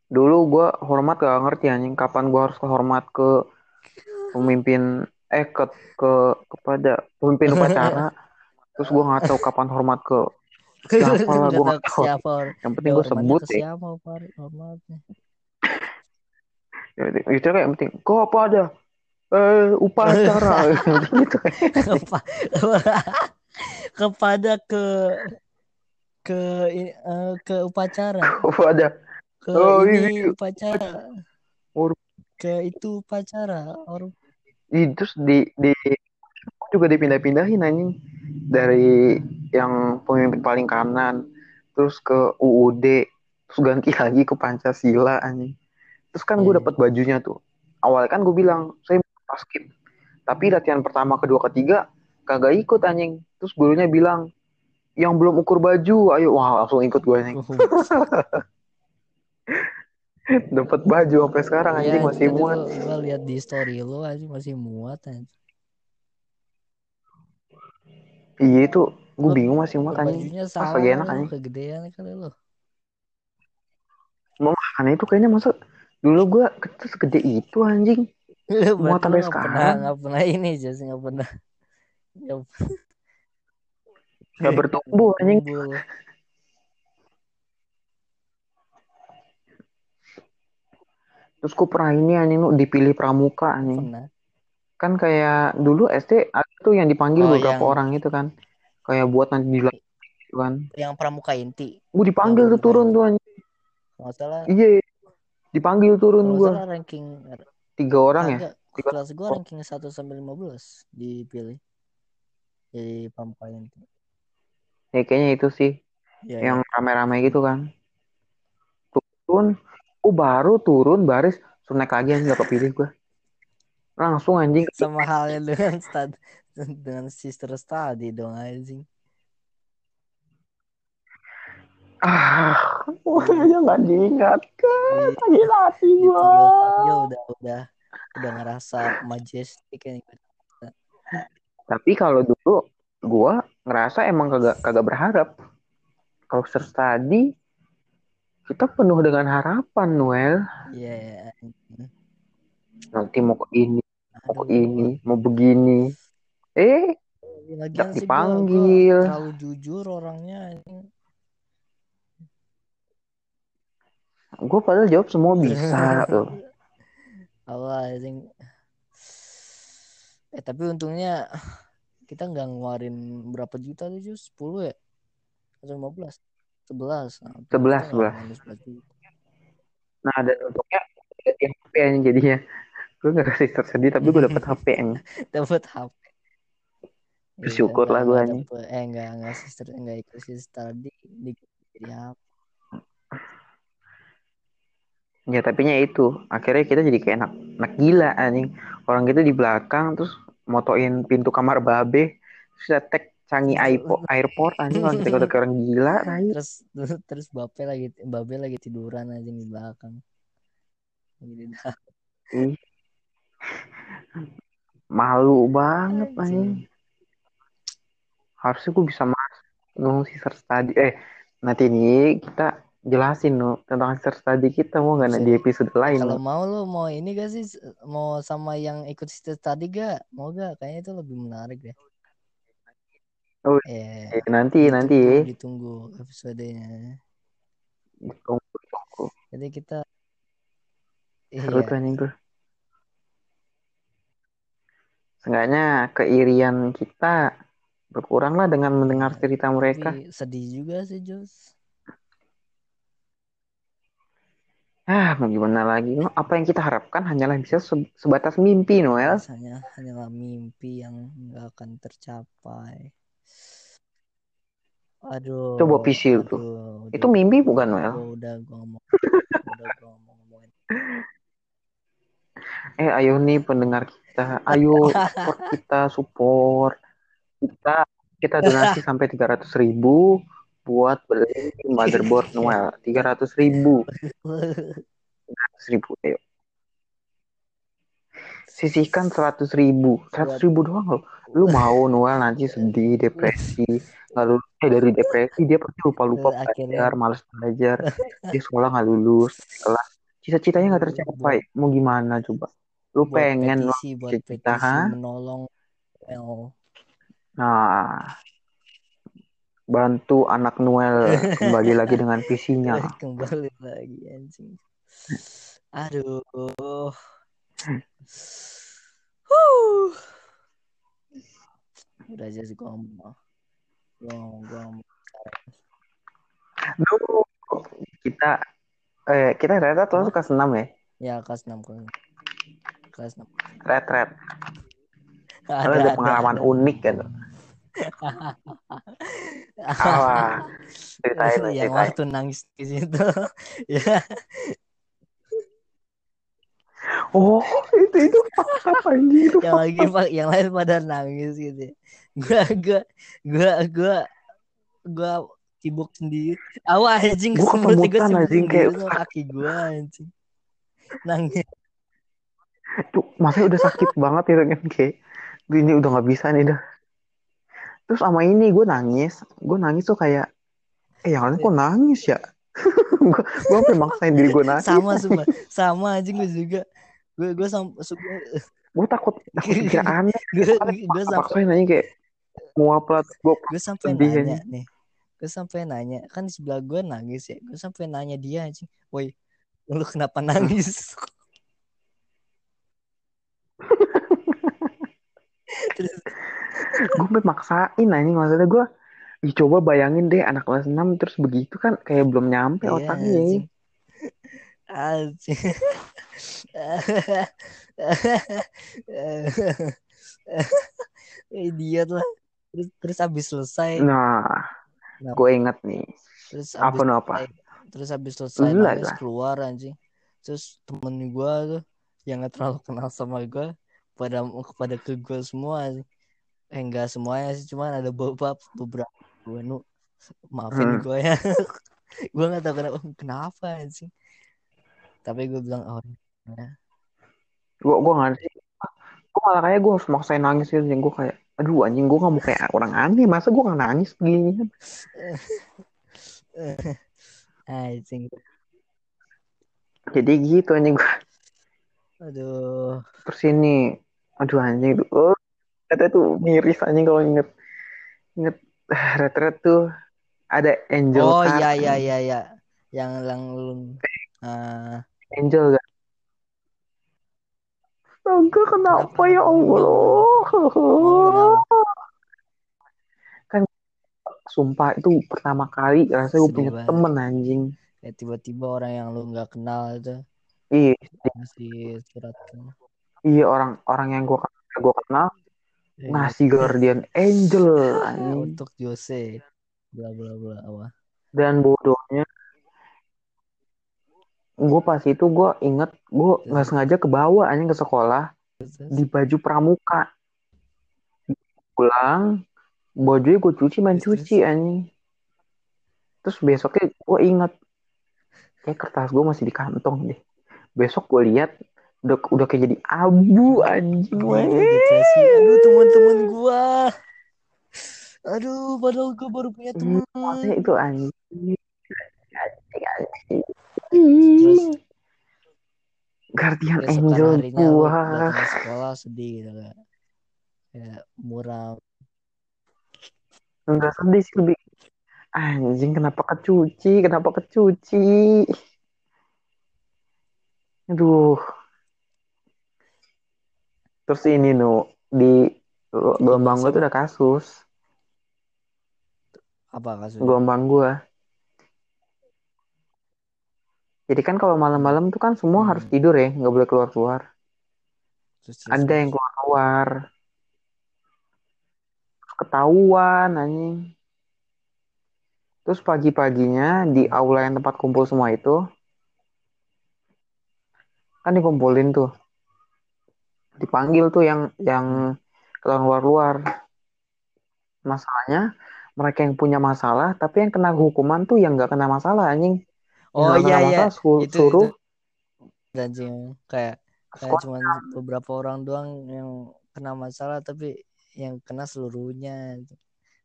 Dulu gue hormat gak ngerti anjing kapan gue harus hormat ke pemimpin eh ke ke kepada pemimpin upacara. Terus gue nggak tahu kapan hormat ke siapa lah gue nggak tahu. siapa Yang ya, penting gue sebut deh. siapa hormatnya Itu kayak yang penting kok apa ada eh upacara gitu. Kepa- kepada ke ke eh, ke upacara. Ke Oh, ini iya. upacara. Or- ke itu upacara or terus di di juga dipindah-pindahin anjing. Dari yang pemimpin paling kanan terus ke UUD terus ganti lagi ke Pancasila anjing. Terus kan gue Iya. dapat bajunya tuh. Awalnya kan gue bilang saya mau paskib tapi latihan pertama kedua ketiga kagak ikut anjing. Terus gurunya bilang yang belum ukur baju ayo wah langsung ikut gue anjing dapat baju sampai sekarang Iya, anjing masih tadi muat gua lihat di story lu aja masih muat anjing. iya itu gue bingung masih muat anjing Bajunya pas lagi enak anjing kegedean kali lu. Makanya itu kayaknya masa dulu gue kecil segede itu anjing. Lu sampai nggak pernah sekarang. nggak pernah ini Jas nggak pernah nggak Gak bertumbuh anjing. Terus gue pernah ini anjing lu dipilih pramuka anjing. pernah Kan kayak dulu SD ada tuh yang dipanggil Oh, beberapa yang- orang itu kan. Kayak buat nanti di gitu kan. yang pramuka inti Gue dipanggil tuh turun tuh anjing. kalau nggak salah Iya. Dipanggil turun gue. ranking Tiga orang ya. kagak Tiga- kelas gua ranking 1 sampai 15 dipilih jadi pramuka inti Ya kayaknya itu sih. ya, Yang rame-rame gitu kan. Turun. Oh baru turun baris. Terus naik lagi anjing gak kepilih gue. Langsung anjing. sama halnya dengan stud dengan sister study dong anjing Ah, ya nggak diingatkan. Di- Gila hati dipanggil gua. panggil udah udah udah ngerasa majestic kan Tapi kalau dulu gua ngerasa emang kagak kagak berharap. Kalau tadi kita penuh dengan harapan, Noel. Iya, Nanti mau ke ini, mau ke ini, mau begini. Eh, Lagian sih dipanggil. gua terlalu jujur orangnya. gua padahal jawab semua bisa tuh. Allah. Eh tapi untungnya kita nggak ngeluarin berapa juta tuh Jus? 10 ya? Atau 15? 11. Nah, untungnya 11, kita nggak 11. ngeluarin 11 juta. Nah, dan untungnya ganti HP aja jadinya. Gue gak kasih tersedih, tapi gue dapet HP yang Dapat HP. Bersyukur Iya, lah gua nggak anjing. dapet- Eh enggak enggak sister enggak ikut sister di di jadi HP. Ya tapi nya itu akhirnya kita jadi kayak anak anak gila anjing orang kita di belakang terus motoin pintu kamar babe terus kita tag canggih airport airport anjing orang kayak orang gila tai. Terus terus bape lagi babe lagi tiduran aja di belakang. Malu banget anjing. harusnya gue bisa masuk no sister study eh nanti nih kita jelasin no tentang sister study kita mau nggak di episode lain Kalau no? mau lu mau ini gak sih mau sama yang ikut sister tadi gak? Mau gak? Kayaknya itu lebih menarik deh. Oh, Eh, eh, nanti nanti ditunggu, ditunggu episodenya. Ditunggu, ditunggu. Jadi kita seru iya. tuh anjing tuh Seenggaknya keirian kita berkurang lah dengan mendengar Iya, cerita mereka. Tapi sedih juga sih Jos. Ah, mau gimana lagi? No? Apa yang kita harapkan hanyalah bisa se- sebatas mimpi, Noel. Rasanya hanyalah mimpi yang nggak akan tercapai. Aduh. Coba visi aduh, itu. udah- Itu mimpi bukan, Noel? Udah gua ngomong. udah gua ngomong ngomongin. Eh, ayo nih pendengar kita. Ayo support kita, support. Kita kita donasi sampai 300 ribu buat beli motherboard Noel. 300 ribu. 300 ribu, ayo. Sisihkan 100 ribu. 100 ribu doang loh. Lu mau Noel nanti sedih, depresi. Nggak lulus. Eh, dari depresi dia pasti Eh, akhirnya- belajar, males belajar. Dia sekolah nggak lulus. Kelas. Cita-citanya nggak tercapai. Mau gimana coba? Lu buat pengen petisi, buat petisi ha? menolong L. Nah, bantu anak Noel kembali lagi dengan visinya. kembali lagi anjing. Aduh. Huh. Udah aja sih gua ngomong. Gua ngomong, gua ngomong. Duh, kita eh kita ternyata terus kelas 6 ya. Ya kelas 6 kelas 6. Kelas 6. Red red. Karena ada pengalaman unik kan. Alah, ceritain lah, yang waktu nangis di situ. ya, Oh, itu itu apa anjing itu? yang lagi pak yang lain pada nangis gitu. Gua gua gua gua gua sibuk sendiri. Awas anjing Gua kesemutan, sibuk anjing, kayak- kaki gua anjing. Nangis. Tuh, masanya udah sakit banget itu kan kayak ini udah nggak bisa nih dah. Terus sama ini gue nangis, gue nangis tuh kayak eh yang lain kok nangis ya? gue gue sampai maksain diri gue nangis. Sama sumpah. Sama anjing gua juga. Gue gue sam Gue takut takut kira aneh. gue gue sampai aja kayak mau upload gue gue sampai nanya nih gue sampai nanya kan di sebelah gue nangis ya gue sampai nanya dia anjing woi lu kenapa nangis terus gue maksain anjing maksudnya gue Ih, coba bayangin deh anak kelas 6 terus begitu kan kayak belum nyampe iya, otaknya ya. anjing anjing idiot lah terus terus habis selesai Nah, Nah. gue inget nih. terus Apa no apa? terus habis selesai Lah, nangis lah. keluar anjing terus temen gue tuh yang gak terlalu kenal sama gue pada kepada ke gue semua anjing. Eh enggak semuanya sih cuman ada beberapa beberapa gue nu maafin Hmm. gue ya gue gak tahu kenapa kenapa anjing tapi gue bilang oh ya. Gue gue nggak sih. Gue malah kayak gue harus maksain nangis gitu. Yang gue kayak, aduh anjing gue gak mau kayak orang aneh. Masa gue gak nangis begini? anjing Jadi gitu anjing gue. aduh Terus ini, aduh anjing tuh. Kata tuh miris anjing kalau inget. Inget ret-ret tuh ada angel oh iya iya iya iya yang yang lu ah, Angel gak? Astaga kenapa Kenapa? ya Allah? Oh, kan sumpah itu pertama kali rasanya gue punya banget. temen anjing. kayak tiba-tiba orang yang lu nggak kenal itu Iya, ngasih surat iya orang orang yang gue gue kenal ngasih guardian angel untuk Jose. Bla bla bla apa? Dan bodohnya gue pas itu gue inget gue nggak sengaja ke bawah anjing ke sekolah. Di baju pramuka. Pulang bajunya gue cuci main cuci anjing. Terus besoknya gue inget kayak kertas gue masih di kantong deh. Besok gue lihat udah udah kayak jadi abu anjing weh. depresi. Aduh teman-teman gua. Aduh, padahal gue baru punya teman. maksudnya itu anjing. Anjing, anjing. Terus. Guardian keesokan Angel gua. sekolah sedih gitu kayak kayak muram. Enggak sedih sih lebih. Anjing kenapa kecuci? Kenapa kecuci? Aduh. Terus ini nu di gelombang gue tuh ada kasus. Apa kasusnya? Gelombang gue. Jadi kan kalau malam-malam tuh kan semua Hmm. harus tidur ya, nggak boleh keluar-keluar. Ada yang keluar-keluar. Ketahuan anjing. Terus pagi-paginya di aula yang tempat kumpul semua itu kan dikumpulin tuh. Dipanggil tuh yang yang keluar-luar. Masalahnya mereka yang punya masalah tapi yang kena hukuman tuh yang nggak kena masalah anjing. Oh nggak iya kena iya. masalah Itu suruh itu anjing kayak kayak cuma beberapa orang doang yang kena masalah tapi yang kena seluruhnya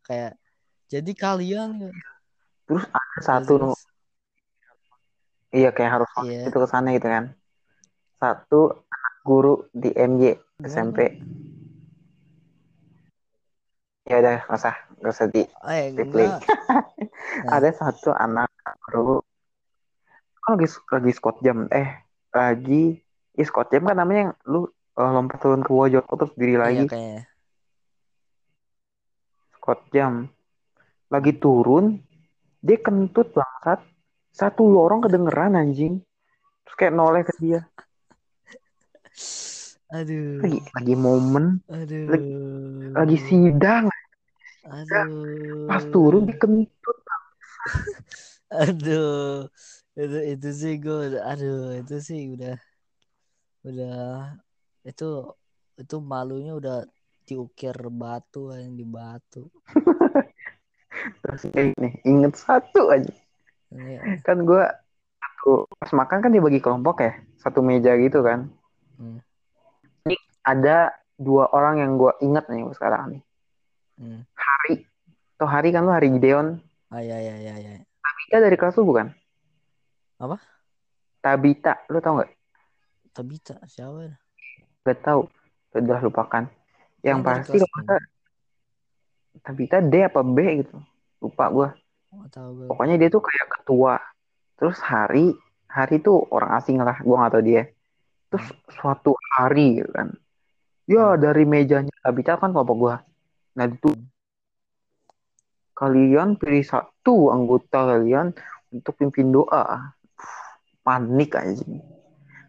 kayak jadi kalian terus ada Gak satu jelas. iya kayak harus Iya. itu ke sana gitu kan. Satu guru di MJ Gimana, SMP. Ya udah nggak usah nggak usah di Eh replay. enggak. Nah. Ada satu anak guru kan lagi lagi squat jam eh lagi ya squat jam kan namanya yang lu eh, lompat turun ke jatuh terus diri Iya lagi kayaknya. squat jam lagi turun dia kentut bangsat satu lorong kedengeran anjing terus kayak noleh ke dia Aduh. lagi lagi momen Aduh. lagi sidang Aduh. pas turun dia kentut Aduh. Itu itu sih gue aduh itu sih udah udah itu itu malunya udah diukir batu yang di batu. terus kayak nih inget satu aja Ini, kan gue pas makan kan dibagi kelompok ya satu meja gitu kan hmm, Ini ada dua orang yang gue inget nih sekarang nih. Hmm. Hari. Atau Hari kan lu? Hari Gideon. Ah ya ya ya ya. Tabita dari kelas lu bukan? Apa? Tabita lu tau nggak? Tabita siapa? ya? gak tahu udah lupakan. Yang dari pasti nggak Tabita D apa B gitu. Lupa gue pokoknya dia tuh kayak ketua. Terus Hari. Hari tuh orang asing lah. Gue nggak tahu dia terus suatu hari gitu kan. Ya Hmm. dari mejanya Tabita kan kelompok gue nah itu Hmm. kalian pilih satu anggota kalian untuk pimpin doa. Panik aja.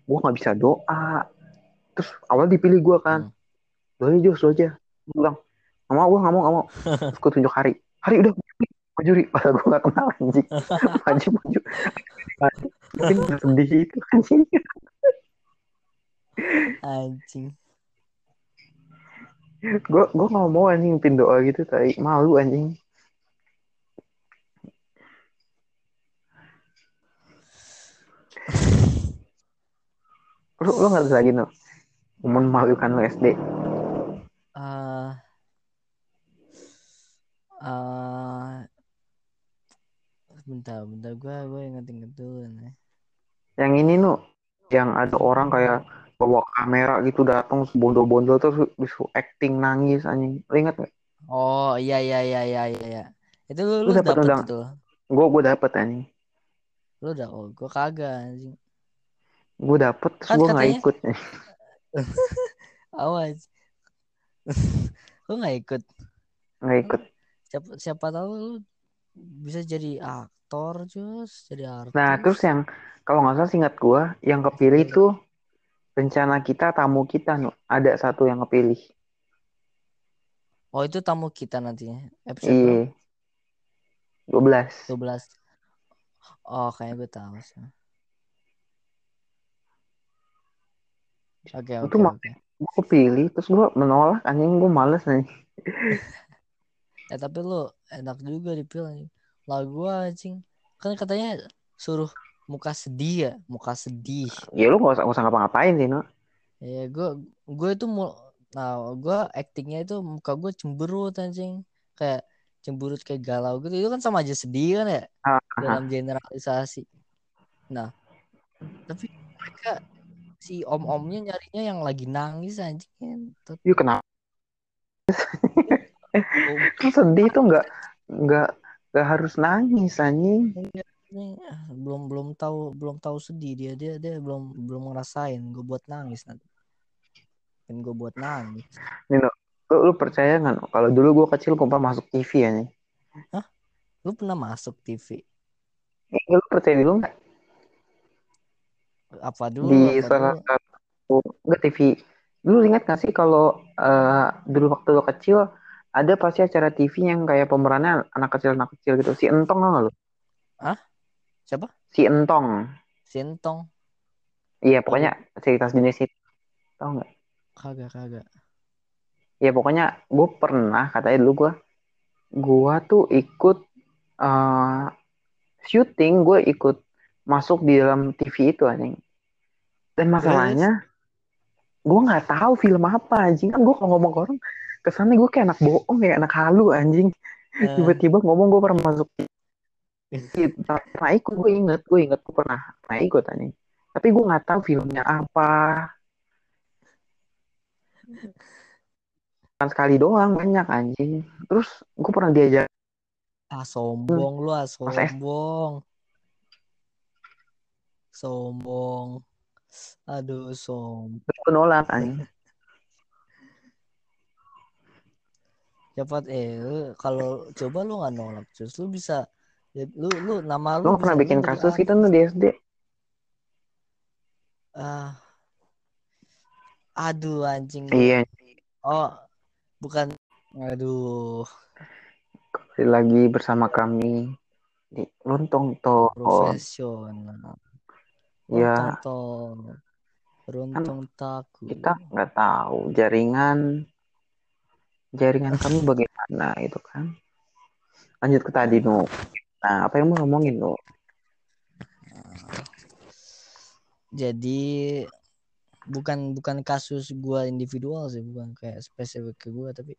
Gue nggak bisa doa. Terus awal dipilih gue kan. Hmm. lo aja Jos, lo aja bilang nggak mau gue nggak mau nggak mau. Terus gue tunjuk hari. Hari udah gue juri. Padahal gue nggak kenal anjing. Maju maju. Mungkin nggak sedih itu anjing Anjing. gue gue nggak mau anjing pimpin doa gitu tapi malu anjing lu lu nggak lagi no momen memalukan lu SD Ah. Ah. bentar, bentar gue gue inget-inget dulu nih. yang ini nu yang ada orang kayak bawa kamera gitu datang bondol-bondol terus disuruh acting nangis anjing lu inget gak? Oh iya iya iya iya iya. iya. Itu lu, Lu dapet dapet undang- itu. gue gue dapet anjing Lu udah oh gue kagak anjing. gue dapet terus Kan gue nggak ikut Awas. lu nggak ikut. nggak ikut Siapa siapa tahu lu bisa jadi aktor Jus, jadi artis. nah terus yang kalau nggak salah singkat gue yang kepilih Iya. Rencana kita tamu kita nu ada satu yang kepilih Oh itu tamu kita nantinya. Episode iya dua belas 12. Oh, kayaknya gue tahu sih. Oke, Itu oke, mak- oke. gue kepilih terus gue menolak anjing gue males nih Eh, tapi lu enak juga dipilih. Lah gua anjing. Kan katanya suruh muka sedih ya, muka sedih. ya lu nggak usah nggak usah ngapa-ngapain sih no Ya, gue gue itu mau nah gue actingnya itu muka gue cemberut anjing. Kayak cemburut kayak galau gitu. Itu kan sama aja sedih kan ya? Ah, dalam generalisasi. Nah tapi mereka si om-omnya nyarinya yang lagi nangis anjing. Ngentot. Yuk kenapa? Kan sedih tuh nggak nggak nggak harus nangis anjing. Ini ah, belum belum tahu belum tahu sedih dia dia dia belum belum ngerasain gue buat nangis nanti. Dan gue buat nangis. Nino, lu, lu percaya nggak kalau dulu gue kecil gue pernah masuk TV ya nih. lu pernah masuk TV Eh, lu percaya dulu nggak? Apa dulu? Di apa salah dulu? satu TV? Dulu ingat nggak sih kalau eh, dulu waktu lu kecil ada pasti acara TV yang kayak pemerannya anak kecil anak kecil gitu. Si Entong nggak lu? Siapa? Si Entong. Sintong Iya pokoknya cerita jenis itu. Tau nggak? kagak kagak. Ya pokoknya gue pernah katanya dulu gue gue tuh ikut eh syuting gue ikut masuk di dalam TV itu anjing. Dan masalahnya gue nggak tahu film apa anjing. Kan gue kalau ngomong ke orang kesannya gue kayak anak bohong kayak anak halu anjing. Eh, tiba-tiba ngomong gue pernah masuk pernah ikut gue inget gue inget gue pernah pernah ikut anjing tapi gue nggak tahu filmnya apa. Kan sekali doang banyak anjing. Terus gue pernah diajak. Ah sombong lu ah sombong. Sombong. Aduh som terus gue nolak anjing. Cepat eh kalau coba lu nggak nolak terus lu bisa ya, lu lu nama lu lu pernah bikin kasus gitu tuh di SD ah. Aduh anjing. Iya. Oh bukan. Aduh. Kembali lagi bersama kami di Lontong Talk. profesional. Ya, Untung toh beruntung takut kita nggak tahu jaringan jaringan kami bagaimana itu kan. Lanjut ke tadi Nu. Nah, apa yang mau ngomongin Nu? jadi bukan bukan kasus gua individual sih bukan kayak spesifik ke gua tapi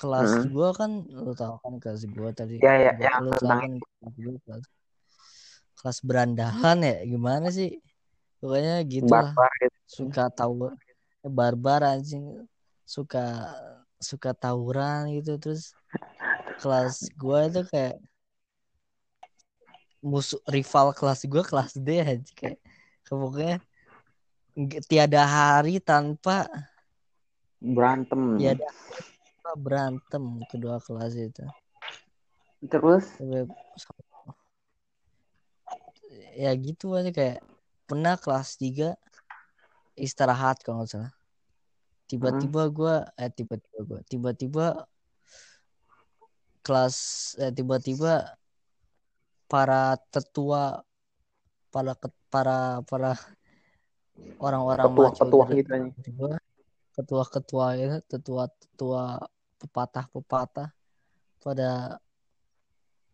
kelas Hmm. gua kan lu tahu kan kelas gua tadi Ya, ya, Gua- ya, tentang kan kelas kelas kelas berandalan ya gimana sih pokoknya gitu lah gitu. suka tahu eh, barbar anjing suka suka tawuran gitu terus kelas gua itu kayak musuh rival kelas gua kelas D aja kayak pokoknya nggak- tiada hari tanpa Berantem. tiada hari tanpa berantem kedua kelas itu. Terus? Ya gitu aja kayak pernah kelas 3 istirahat kalau nggak salah. Tiba-tiba gua eh tiba-tiba gua tiba-tiba kelas eh tiba-tiba para tetua para para para orang-orang maco ketua-ketua dari gitu anjing. tiba ketua-ketua itu tetua-tetua pepatah-pepatah pada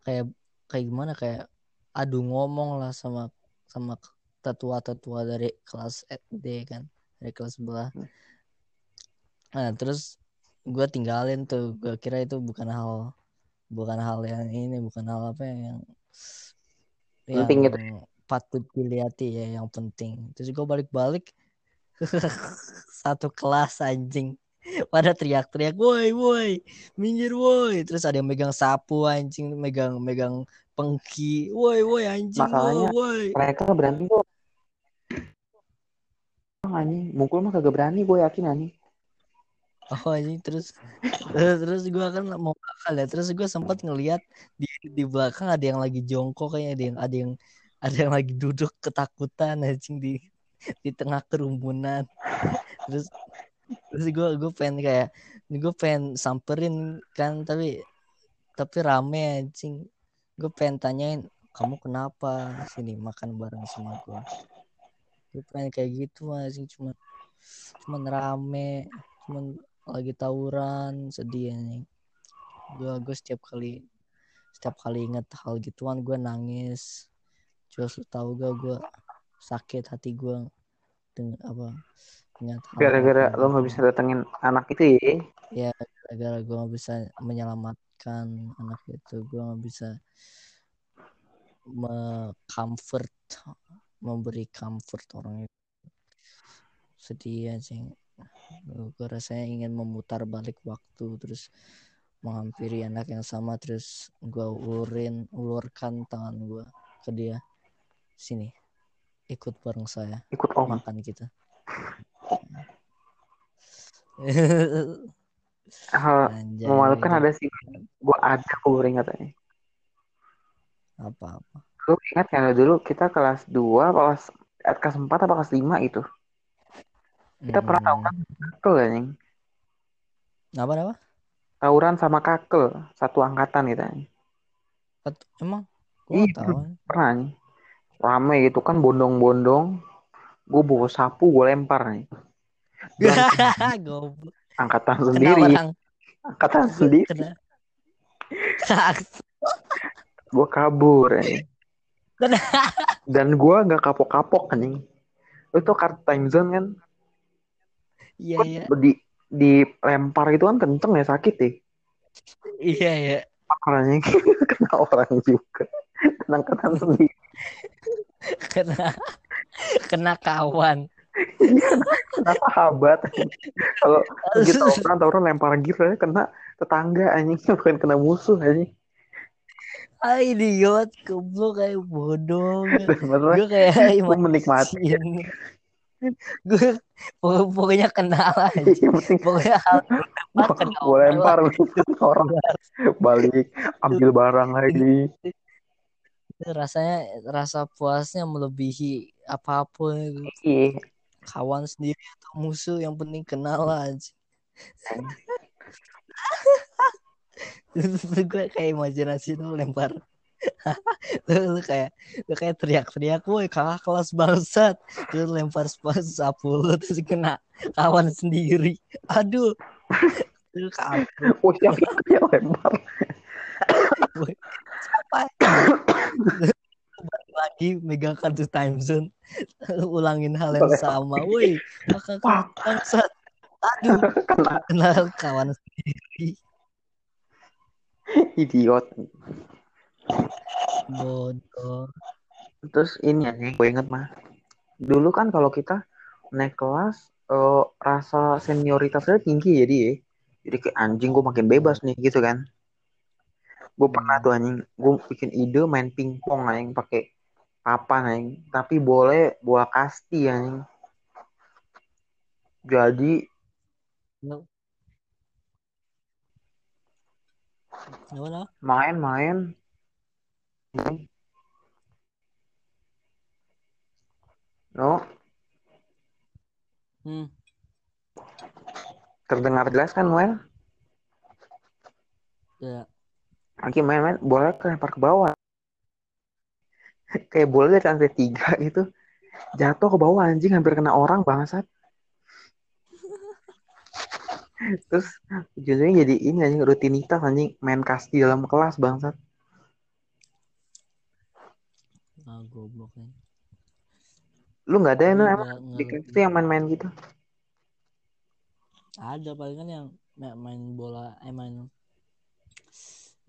kayak kayak gimana? Kayak adu ngomong lah sama sama tetua-tetua dari kelas SD kan dari kelas sebelah. Nah terus gue tinggalin tuh. Gue kira itu bukan hal bukan hal yang ini bukan hal apa yang Penting yang gitu patut dilihat ya yang penting. Terus gue balik-balik satu kelas anjing. Pada teriak-teriak woi woi minggir woi. Terus ada yang megang sapu anjing megang megang pengki. Woi woi anjing Masalahnya- woi. Mereka berani kok. Anjing, mukul mah kagak berani gue yakin anjing. Oh anjing terus terus, gue kan mau bakal ya terus gue sempat ngelihat di di belakang ada yang lagi jongkok kayaknya ada yang ada yang ada yang lagi duduk ketakutan anjing di di tengah kerumunan. Terus terus gue gue pengen kayak gue pengen samperin kan tapi tapi rame anjing. Gue pengen tanyain kamu kenapa sini makan bareng sama gue gue pengen kayak gitu anjing cuma cuman rame cuman lagi tawuran sedih anjing. Gue gue setiap kali setiap kali inget hal gituan gue nangis. Terus lu tahu gak gue sakit hati gue dengan apa Gara-gara lo nggak gitu. bisa datengin anak itu ya. ya gara-gara gue gak bisa menyelamat menguatkan anak itu. Gue nggak bisa me-comfort memberi comfort orang itu. Sedih aja gue rasanya ingin memutar balik waktu terus menghampiri anak yang sama terus gue ulurin ulurkan tangan gue ke dia. Sini ikut bareng saya ikut om. makan kita. Hal memalukan ada sih. Gue ada gue aja apa apa lu ingat kan dulu kita kelas 2 kelas eh, kelas 4 apa kelas 5 itu kita pernah Hmm. tawuran kakel anjing apa apa tawuran sama kakel satu angkatan gitu anjing. Ket- emang? Iya. tahu. pernah anjing rame gitu kan bondong-bondong. Gue bawa sapu gue lempar nih angkatan sendiri. angkatan sendiri. gue kabur. Kena. dan gue nggak kapok-kapok lu tuh kartu time zone kan iya iya. di dilempar itu kan kenceng ya sakit ya? Iya iya. Makanya kena orang juga. Kena angkatan sendiri. Kena kena kawan. Kena sahabat. Kalau kita orang tawuran lempar gitu ya kena tetangga anjing. Bukan kena musuh anjing. Ah idiot. Goblok kayak bodoh. Gue kayak menikmati gue pokok- pokoknya kenal aja. Penting pokoknya hal kenal gue lempar orang balik ambil barang lagi. Rasanya rasa puasnya melebihi apa pun iya. Kawan sendiri atau musuh yang penting kenal aja. Gue kayak imajinasi lu lempar lu, lu kayak lu kayak teriak-teriak woi kakak kelas bangsat. Terus lempar sapu lu terus kena kawan sendiri. Aduh. Lu kabur. Oh siapa yang lempar. Apa Balik lagi megang kartu time zone. Ulangin hal yang sama. woi kakak bangsat. Aduh. Kena. Kenal kawan sendiri. Idiot bodoh. Terus ini anjing gue inget mah dulu kan kalau kita naik kelas eh, rasa senioritasnya tinggi jadi ya. Jadi kayak anjing gue makin bebas nih gitu kan. Gue pernah tuh anjing gue bikin ide main pingpong anjing pakai papan anjing. Tapi boleh bola kasti anjing. Jadi Gimana? main-main no Hmm. terdengar jelas kan Noel? Ya. lagi main-main bola kelempar ke bawah. Kayak bola dari lantai tiga gitu. Jatuh ke bawah anjing hampir kena orang bangsat. Terus ujungnya jadi ini anjing rutinitas anjing main kasti dalam kelas bangsat Ah, goblok nih. lu nggak ada ya Lu udah emang di tuh yang main-main gitu Ada paling kan yang ma- main bola, eh main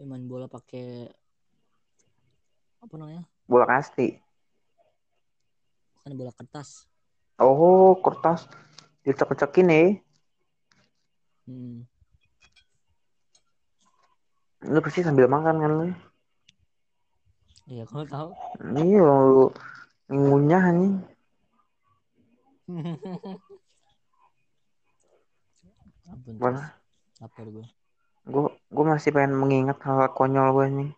eh, main bola pakai apa namanya? bola kasti Kan bola kertas. oh kertas dicek-cekin ya Hmm. lu pasti sambil makan kan lu Iya, kamu tahu. iya lu ngunyah Ampun, Mana? lapar gue. gue gue masih pengen mengingat hal konyol gue anjing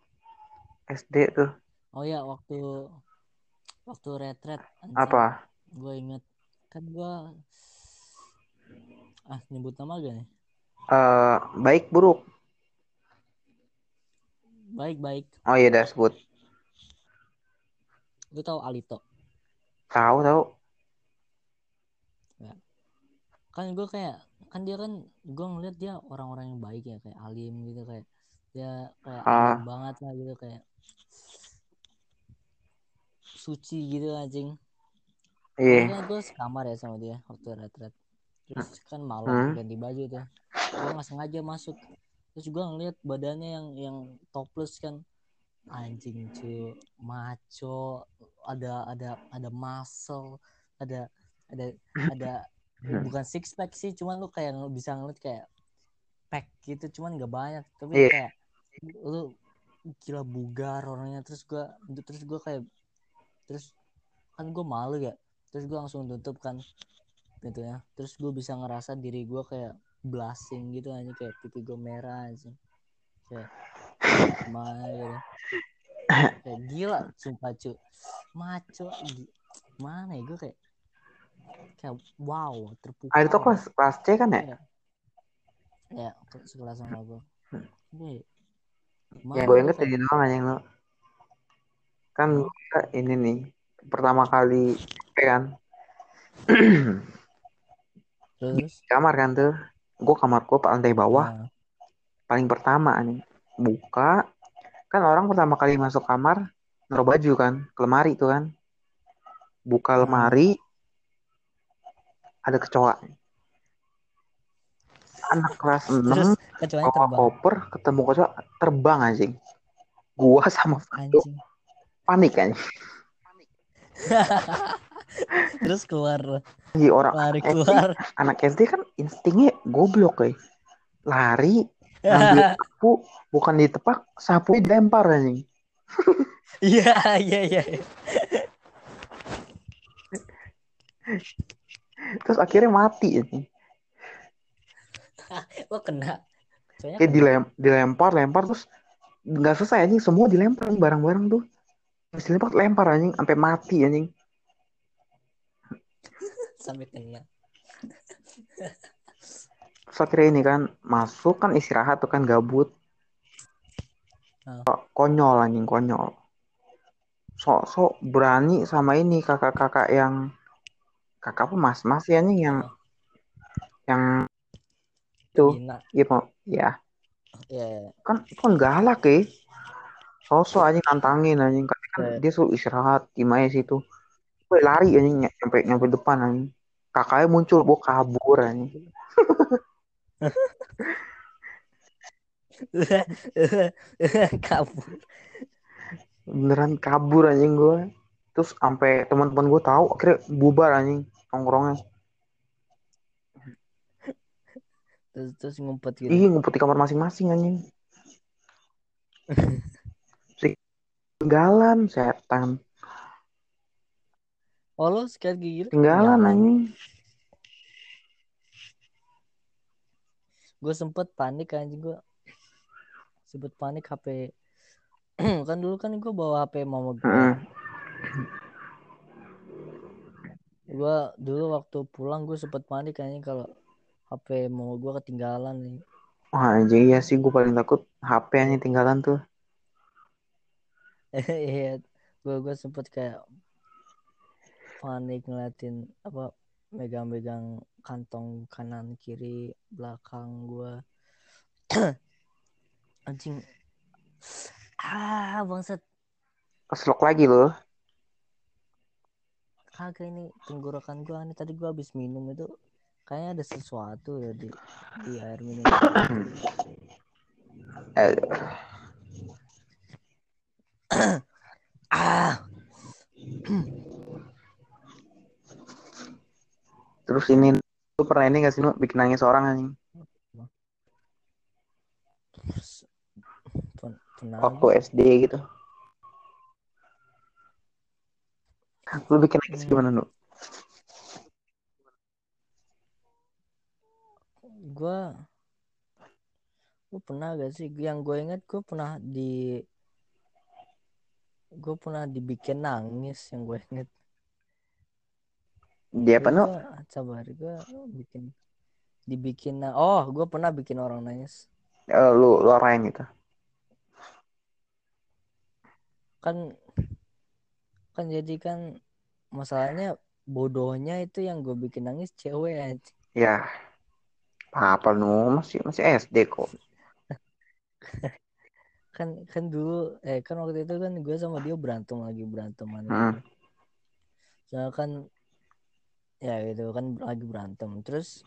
SD tuh Oh ya, waktu waktu retret apa Gue inget kan gue ah nyebut nama gak nih? eh baik buruk Baik baik. oh iya dah sebut Lu tahu Alito? tahu tahu. Kan gue kayak kan dia kan gue ngeliat dia orang-orang yang baik ya kayak alim gitu kayak dia kayak Ah. alim banget lah gitu kayak suci gitu anjing. Iya. Karena gue sekamar ya sama dia waktu retret. Terus kan Hmm. malam ganti baju tuh. Gue nggak sengaja masuk. Terus gue ngeliat badannya yang yang topless kan anjing cuy. Maco. Ada ada ada muscle. Ada ada ada Hmm. bukan six pack sih cuman lu kayak bisa ngeliat kayak pack gitu cuman nggak banyak. Tapi kayak lu gila bugar orangnya. Terus gua terus gua kayak terus kan gue malu ya. Terus gue langsung tutup kan pintunya terus gue bisa ngerasa diri gue kayak blushing gitu aja kayak pipi gue merah aja kayak gitu kayak gila sumpah cu maco mana ya gue kayak kayak wow terpukau Ah, itu kelas kelas C kan ya? Iya. ya ke- sekelas sama gue Ini, Ya mana gue gua inget kayak- doang aja lu. Kan gua ini nih pertama kali kan terus kamar kan tuh. Gue kamar gue lantai bawah nah, paling pertama nih. Buka kan orang pertama kali masuk kamar naruh baju kan ke lemari tuh kan. Buka Hmm. lemari ada kecoa. Anak kelas 6 terus kecuali bawa terbang koper ketemu kecoa terbang anjing. Gua sama anjing panik kan. terus keluar Iya orang lari anak SD, keluar anak SD kan instingnya goblok kayak lari ngambil sapu bukan ditepak sapu dilempar anjing. iya iya iya Terus akhirnya mati anjing. lo kena Soalnya kena. dilem, dilempar lempar terus nggak selesai anjing semua dilempar anjing, barang-barang tuh. Terus dilempar lempar anjing sampai mati anjing. sampai kena Akhirnya ini kan masuk kan istirahat tuh kan gabut. Ah. Konyol anjing konyol. Sok-sok berani sama ini kakak-kakak yang kakak apa mas-mas ya anjing yang yang itu. Gitu ya ya kan kan galak ya sosok anjing nantangin anjing kan Iya. dia suruh istirahat gimana situ. Gue lari anjing ny- nyampe nyampe depan anjing. Kakaknya muncul gue kabur anjing kabur beneran kabur anjing gue terus sampai teman-teman gue tahu akhirnya bubar anjing nongkrongnya. Terus terus ngumpet gitu. Ih ngumpet di kamar masing-masing anjing. Si tinggalan setan. Oh lo sekali gigi gitu tinggalan anjing gue sempet panik anjing gue sempet panik HP kan dulu kan gue bawa HP mama gue gue dulu waktu pulang gue sempet panik anjing kalau HP mama gue ketinggalan nih Wah anjing iya sih gue paling takut HP anjing tinggalan tuh. Iya gue gue sempet kayak panik ngeliatin apa megang-megang kantong kanan kiri belakang gue anjing. Ah bangsat. Keselok lagi loh. Kagak ini tenggorokan gue aneh tadi gue habis minum itu kayaknya ada sesuatu ya di di air minum. Eh, ah. Terus ini lu pernah ini gak sih lu? Bikin nangis orang anjing? Waktu SD gitu. Lu bikin nangis Hmm. gimana lu? Gue gue pernah gak sih? Yang gue ingat gue pernah di gue pernah dibikin nangis yang gue inget dia apa gua, sabar gue bikin dibikin oh gue pernah bikin orang nangis. Eh, lu lu apain gitu kan kan jadi kan masalahnya bodohnya itu yang gue bikin nangis cewek aja ya apa nu masih masih SD kok. Kan kan dulu eh kan waktu itu kan gue sama dia berantem lagi beranteman Hmm. gitu. Soalnya kan ya gitu. Kan lagi berantem. Terus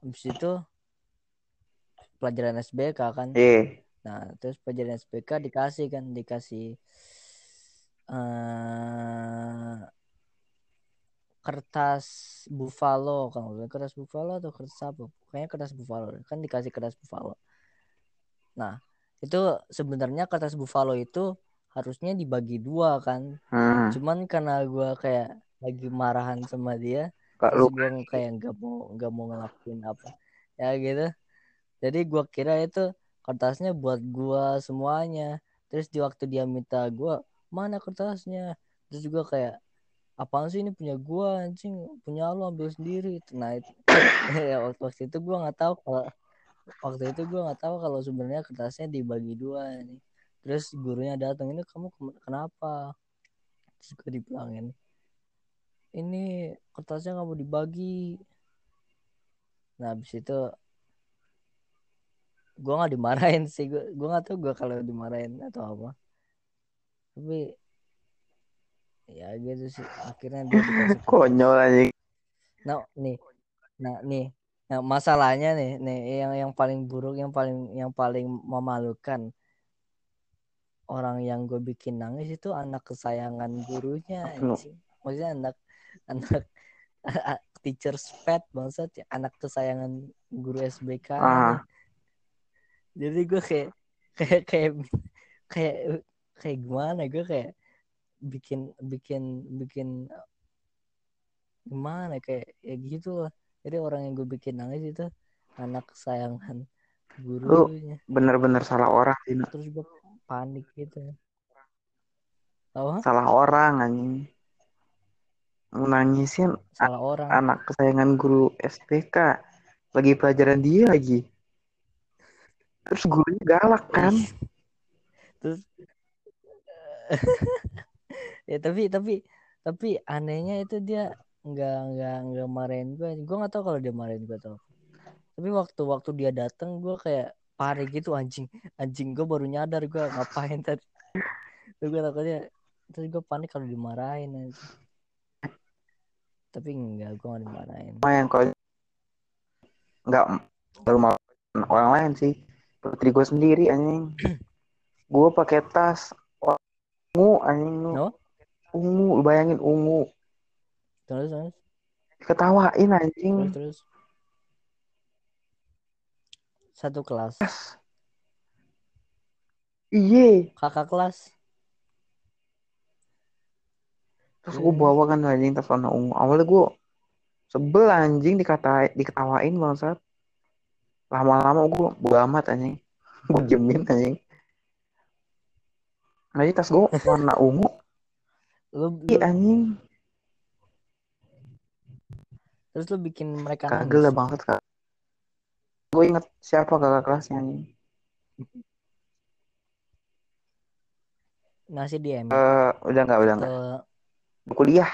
habis itu pelajaran SBK kan. Iya. nah terus pelajaran SBK dikasih kan dikasih eh kertas buffalo. Salah, kertas buffalo atau kertas apa? Kayaknya kertas buffalo. Kan dikasih kertas buffalo. Nah itu sebenarnya kertas buffalo itu harusnya dibagi dua kan. Hmm. cuman karena gua kayak lagi marahan sama dia Kak terus gue kayak nggak mau nggak mau ngelakuin apa ya gitu. Jadi gua kira itu kertasnya buat gua semuanya. Terus di waktu dia minta gua mana kertasnya? Terus juga kayak apaan sih ini punya gua anjing? Punya lu ambil sendiri. Nah itu ya waktu, waktu itu gua nggak tahu kalau waktu itu gua nggak tahu kalau sebenarnya kertasnya dibagi dua nih. Terus gurunya datang ini kamu kenapa? Terus gue dibilangin ini kertasnya nggak mau dibagi. Nah habis itu gue nggak dimarahin sih. Gue gue nggak tahu gue kalau dimarahin atau apa. Tapi ya gitu sih akhirnya dia dikasih konyol anjing. nah nih. Nah nih. Nah masalahnya nih nih yang yang paling buruk yang paling yang paling memalukan orang yang gue bikin nangis itu anak kesayangan gurunya anjing. maksudnya anak anak teacher's pet bangsat ya, anak kesayangan guru SBK Ah. jadi gue kayak kayak kayak kayak kayak gimana gue kayak bikin bikin bikin gimana kayak ya gitu lah jadi orang yang gue bikin nangis itu anak kesayangan gurunya Bener-bener salah orang sih. Terus gue panik gitu apa Salah orang anjing. Nangisin salah orang anak kesayangan guru SPK. Lagi pelajaran dia lagi. Terus gurunya galak kan. terus ya tapi tapi tapi anehnya itu dia nggak nggak nggak marahin gue gue nggak tahu kalau dia marahin gue atau tapi waktu waktu dia datang gue kayak panik gitu anjing anjing gue baru nyadar gue ngapain tadi terus gue takutnya terus gue panik kalau dimarahin anjing. Tapi enggak gue nggak dimarahin Lumayan kalau nggak baru mau orang lain sih. Putri gue sendiri anjing. gue pakai tas ungu anjing lu. no Ungu, lu bayangin ungu. terus terus Ketawain terus anjing. terus satu kelas Iye. kakak kelas Terus gue iya. bawa kan anjing tas warna ungu. Awalnya gue sebel anjing dikatain, diketawain bangsat. Lama-lama gue bodo amat anjing. Gue diemin anjing. Nah, tas gue warna ungu. Iya anjing. terus lu bikin mereka Kagel lah banget kak. Gue inget siapa kakak kelasnya anjing. ngasih DM Eh, udah nggak udah nggak. Atau kuliah.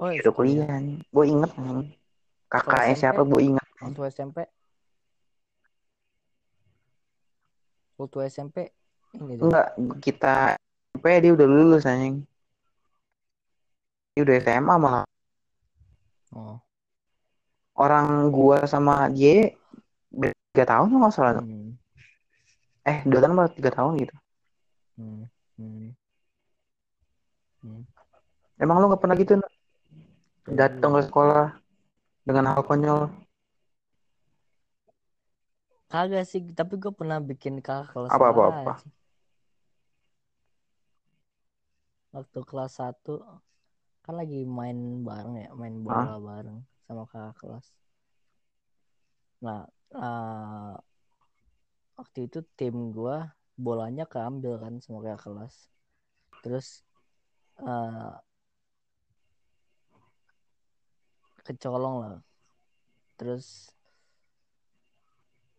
oh Udah kuliah. Gue inget anjing. Kakaknya siapa gue inget. waktu SMP waktu SMP ini tuh Enggak, kita SMP dia udah lulus anjing. Dia udah SMA malah. oh Orang gua sama dia tiga tahun nggak salah. hmm. Eh, dua tahun malah tiga tahun gitu. Hmm. Hmm. Hmm. Emang lu nggak pernah gitu Nak? datang ke sekolah dengan hal konyol? kagak sih tapi gue pernah bikin kakak kelas Apa, apa, apa? aja. waktu kelas 1 kan lagi main bareng ya main bola bareng sama kakak kelas nah eh, waktu itu tim gua bolanya keambil kan sama kelas. Terus eh, kecolong lah. Terus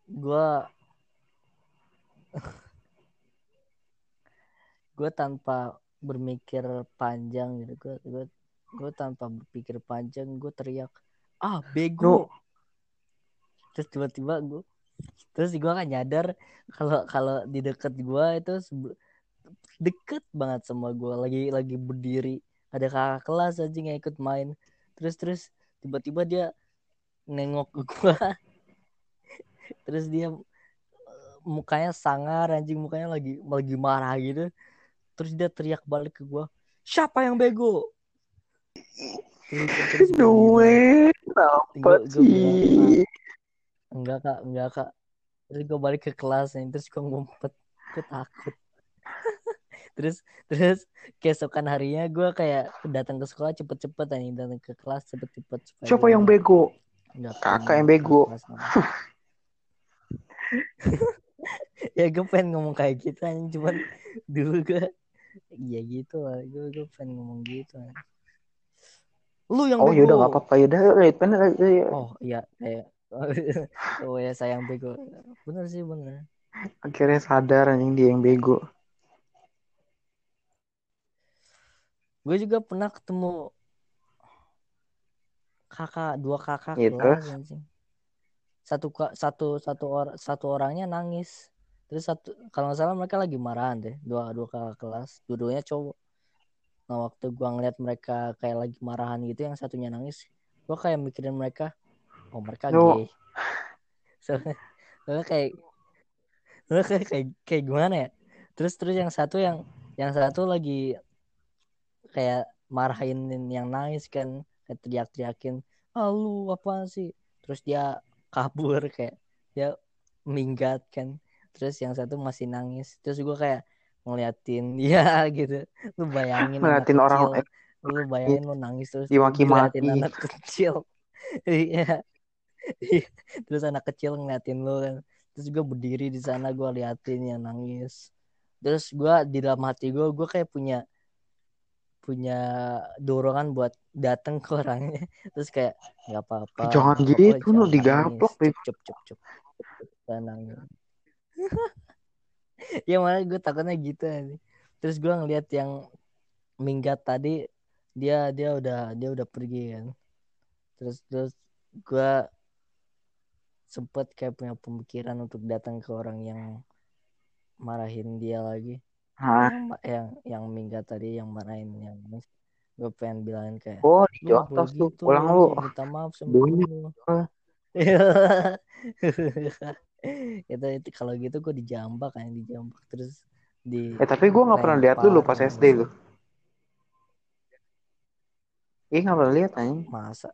gua gue tanpa berpikir panjang gitu. Gue gue gue tanpa berpikir panjang gue teriak ah bego! Terus tiba-tiba gue terus gue kan nyadar kalau kalau di deket gue itu deket banget sama gue lagi lagi berdiri. Ada kakak kelas aja yang ikut main. Terus terus tiba-tiba dia nengok ke gua. Terus dia mukanya sangar anjing. Mukanya lagi lagi marah gitu. Terus dia teriak balik ke gua siapa yang bego? Terus, Duit, apa gua sih? Enggak kak. Enggak kak. Terus gue balik ke kelas nih terus gue ngumpet. Gue takut. Terus terus keesokan harinya gue kayak datang ke sekolah cepet-cepet anjing datang ke kelas cepet-cepet Siapa yang bego? nggak Kakak yang bego. kelas ya gue pengen ngomong kayak gitu anjing cuman dulu gue ya gitu lah. Gue gue pengen ngomong gitu lu yang Oh bego. yaudah nggak apa-apa. Yaudah bener aja. oh iya kayak oh ya sayang bego. Bener sih bener. Akhirnya sadar anjing dia yang bego. gue juga pernah ketemu kakak dua kakak Iya, kelas anjing. Satu satu satu orang satu orangnya nangis. Terus satu kalau nggak salah mereka lagi marahan deh dua dua kakak kelas. Dua-duanya cowok. Nah waktu gua ngeliat mereka kayak lagi marahan gitu yang satunya nangis gua kayak mikirin mereka oh mereka Yo. gay soalnya, soalnya kayak soalnya kayak, kayak kayak gimana ya? Terus terus yang satu yang yang satu lagi kayak marahin yang nangis kan kayak teriak-teriakin ah lu apa sih? Terus dia kabur kayak dia minggat kan. Terus yang satu masih nangis. Terus gue kayak ngeliatin ya gitu. Lu bayangin Ngeliatin orang kecil. lu bayangin lu nangis terus Dimaki-maki. anak kecil. Iya. Terus anak kecil ngeliatin lu kan. Terus gue berdiri di sana gue liatin yang nangis. Terus gue di dalam hati gue gue kayak punya punya dorongan buat datang ke orangnya. Terus kayak nggak apa-apa Jangan nggak gitu, lu jangan digaplok, cup cup cup Jangan nangis. Ya malah gue takutnya gitu aja. terus gue ngeliat yang minggat tadi dia dia udah dia udah pergi kan. Terus terus gue sempet kayak punya pemikiran untuk datang ke orang yang marahin dia lagi Hah? yang yang minggat tadi yang marahin yang gue pengen bilangin kayak Oh, di lu nggak boleh Jotos tuh. gitu, Pulang lu. minta maaf sama Ah. itu itu kalau gitu gue dijambak kan dijambak terus di Eh tapi gue nggak pernah lihat lu lu pas SD lu. Ih nggak pernah lihat anjing. masa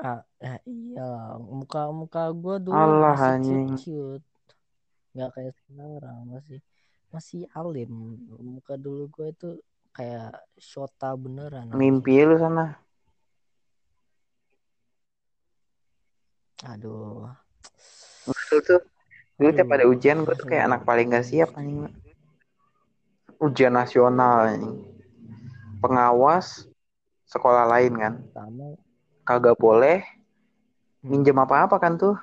ah, ah iya muka muka gue dulu Alah, masih anjing. cute cute nggak kayak sekarang masih masih alim muka dulu gue itu kayak shota beneran anjing. Mimpi lu sana. aduh Dulu tuh dulu tiap ada ujian gue tuh kayak anak paling gak siap anjing. Ujian nasional anjing. Pengawas sekolah lain kan. sama Kagak boleh Hmm. minjem apa-apa kan tuh.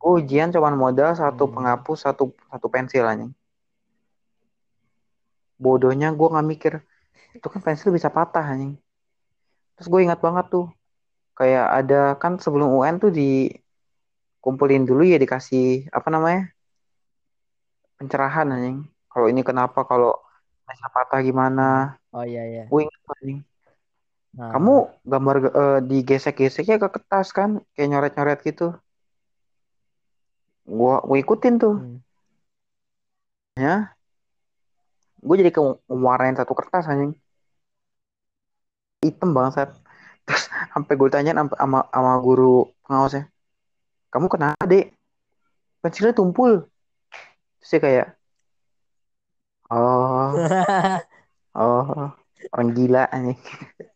Gua ujian cuman modal satu Hmm. penghapus satu satu pensil anjing. Bodohnya gue nggak mikir itu kan pensil bisa patah anjing. Terus gue ingat banget tuh kayak ada kan sebelum UN tuh dikumpulin dulu ya dikasih apa namanya pencerahan anjing. Kalau ini kenapa kalau bisa patah gimana? oh iya iya Gue ingat anjing. Nah, Kamu gambar eh, digesek-geseknya ke kertas kan? Kayak nyoret-nyoret gitu. Gua gue ikutin tuh. hmm. gue jadi ke warnain satu kertas anjing. Hitam bangsat. Terus sampai gue sampai sama sama guru pengawasnya kamu kenapa dek? Pensilnya tumpul. Terus dia kayak oh oh orang gila anjing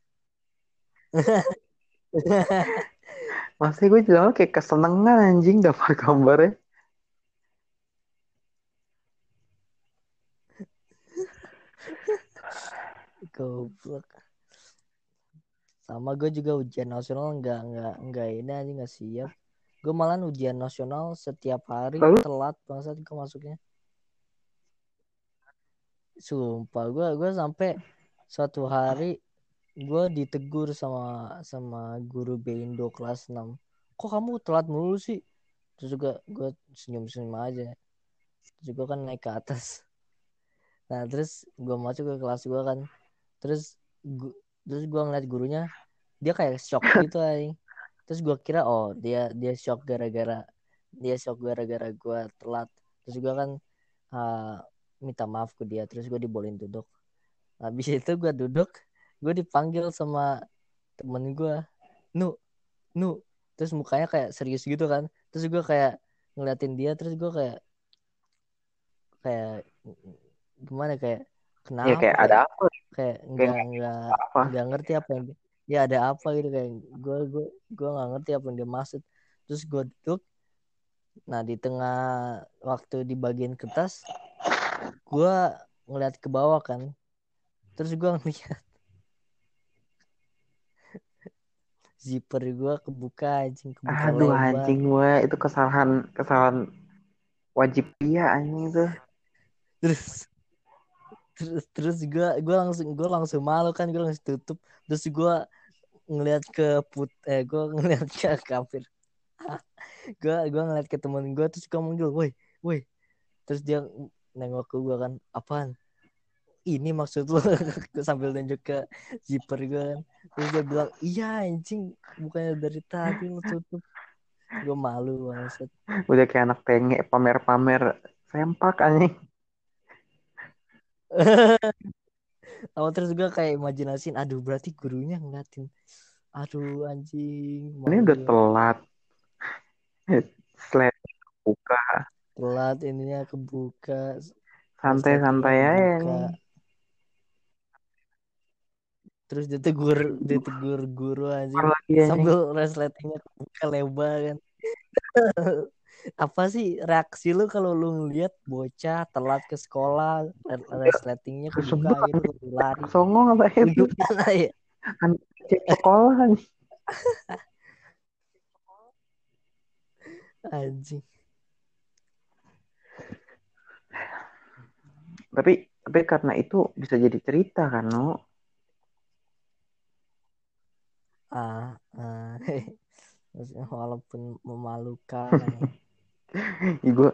maksudnya gue bilang kayak kesenengan anjing dapat gambarnya goblok. Sama gue juga ujian nasional nggak nggak nggak ini aja nggak siap. Gue malah ujian nasional setiap hari Lalu? telat bangsat gue masuknya. Sumpah gue gue sampai suatu hari gue ditegur sama sama guru Bindo kelas 6 kok kamu telat mulu sih? Terus juga gue senyum senyum aja. Terus gue kan naik ke atas. Nah terus gue masuk ke kelas gue kan. Terus gu- terus gue ngeliat gurunya dia kayak shock gitu aja terus gue kira oh dia dia shock gara-gara dia shock gara-gara gue telat. Terus gue kan uh, minta maaf ke dia. Terus gue dibolehin duduk. Habis itu gue duduk gue dipanggil sama temen gue nu nu. Terus mukanya kayak serius gitu kan. Terus gue kayak ngeliatin dia terus gue kayak kayak gimana kayak kenapa ya kayak ada apa? Kayak nggak nggak nggak ngerti apa yang ya ada apa gitu kayak gue gue gue nggak ngerti apa yang dia maksud. Terus gue duduk. Nah di tengah waktu di bagian kertas gue ngeliat ke bawah kan. Terus gue ngeliat zipper gue kebuka anjing kebuka aduh lebar anjing gue itu kesalahan kesalahan wajib dia anjing itu. Terus terus terus gue gue langsung gue langsung malu kan gue langsung tutup. Terus gue ngeliat ke put eh gue ngeliat ke kafir gue gue ngeliat ke temen gue terus gue manggil woi woi. Terus dia nengok ke gue kan apaan ini maksud lo sambil tunjuk ke zipper gue kan. Terus dia bilang iya anjing bukannya dari tadi lo tutup gue malu banget udah kayak anak tenge pamer-pamer. Sempak anjing. Awal terus gue kayak imajinasin aduh berarti gurunya ngeliatin. Aduh anjing ini udah telat. Slide buka telat ininya kebuka. Santai-santai aja kebuka. Terus ditegur ditegur guru anjing. sambil resletingnya kebuka lebar kan. Apa sih reaksi lu kalau lu ngeliat bocah telat ke sekolah resletingnya kebuka gitu lari. Songong apa itu ya. Anak cek sekolah anjing. Tapi tapi karena itu bisa jadi cerita kan no ah, ah. walaupun memalukan. Gue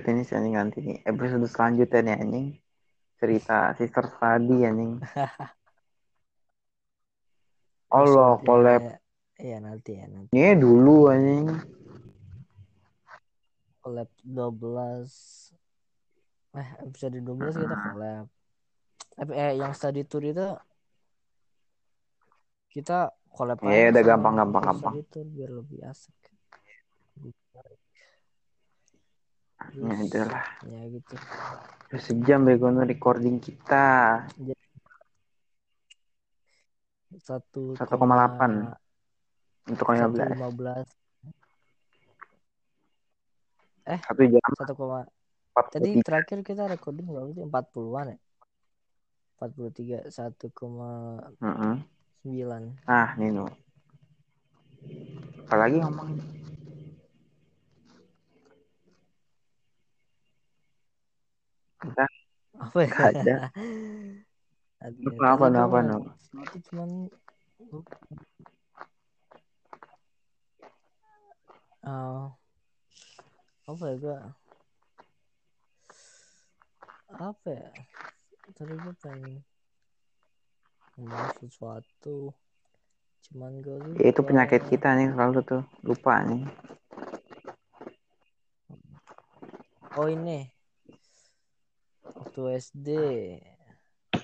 ini sih anjing nanti nih. Episode selanjutnya nih anjing. Cerita sister study anjing. Allah collab. iya nanti ya nanti. Ini dulu anjing. Collab 12 eh episode 12 kita collab. Eh yang study tour itu kita collab ya udah gampang gampang gampang tour biar lebih asik. Ya udahlah. ya gitu. Udah sejam begono recording kita. Satu 1,8 untuk satu 15 lima belas. Eh satu jam. satu koma 43 tadi terakhir kita recording berapa sih? Empat puluhan ya? Empat puluh tiga satu koma Heeh. sembilan nah Nino apalagi ngomong Enggak, apa ya ada. Kenapa, gua no? sesuatu cuman Oh, apa ya gua apa ya tadi gua pengen ngomong sesuatu. Cuman lupa. Ya, itu penyakit kita nih selalu tuh. Lupa nih. Oh ini. Waktu SD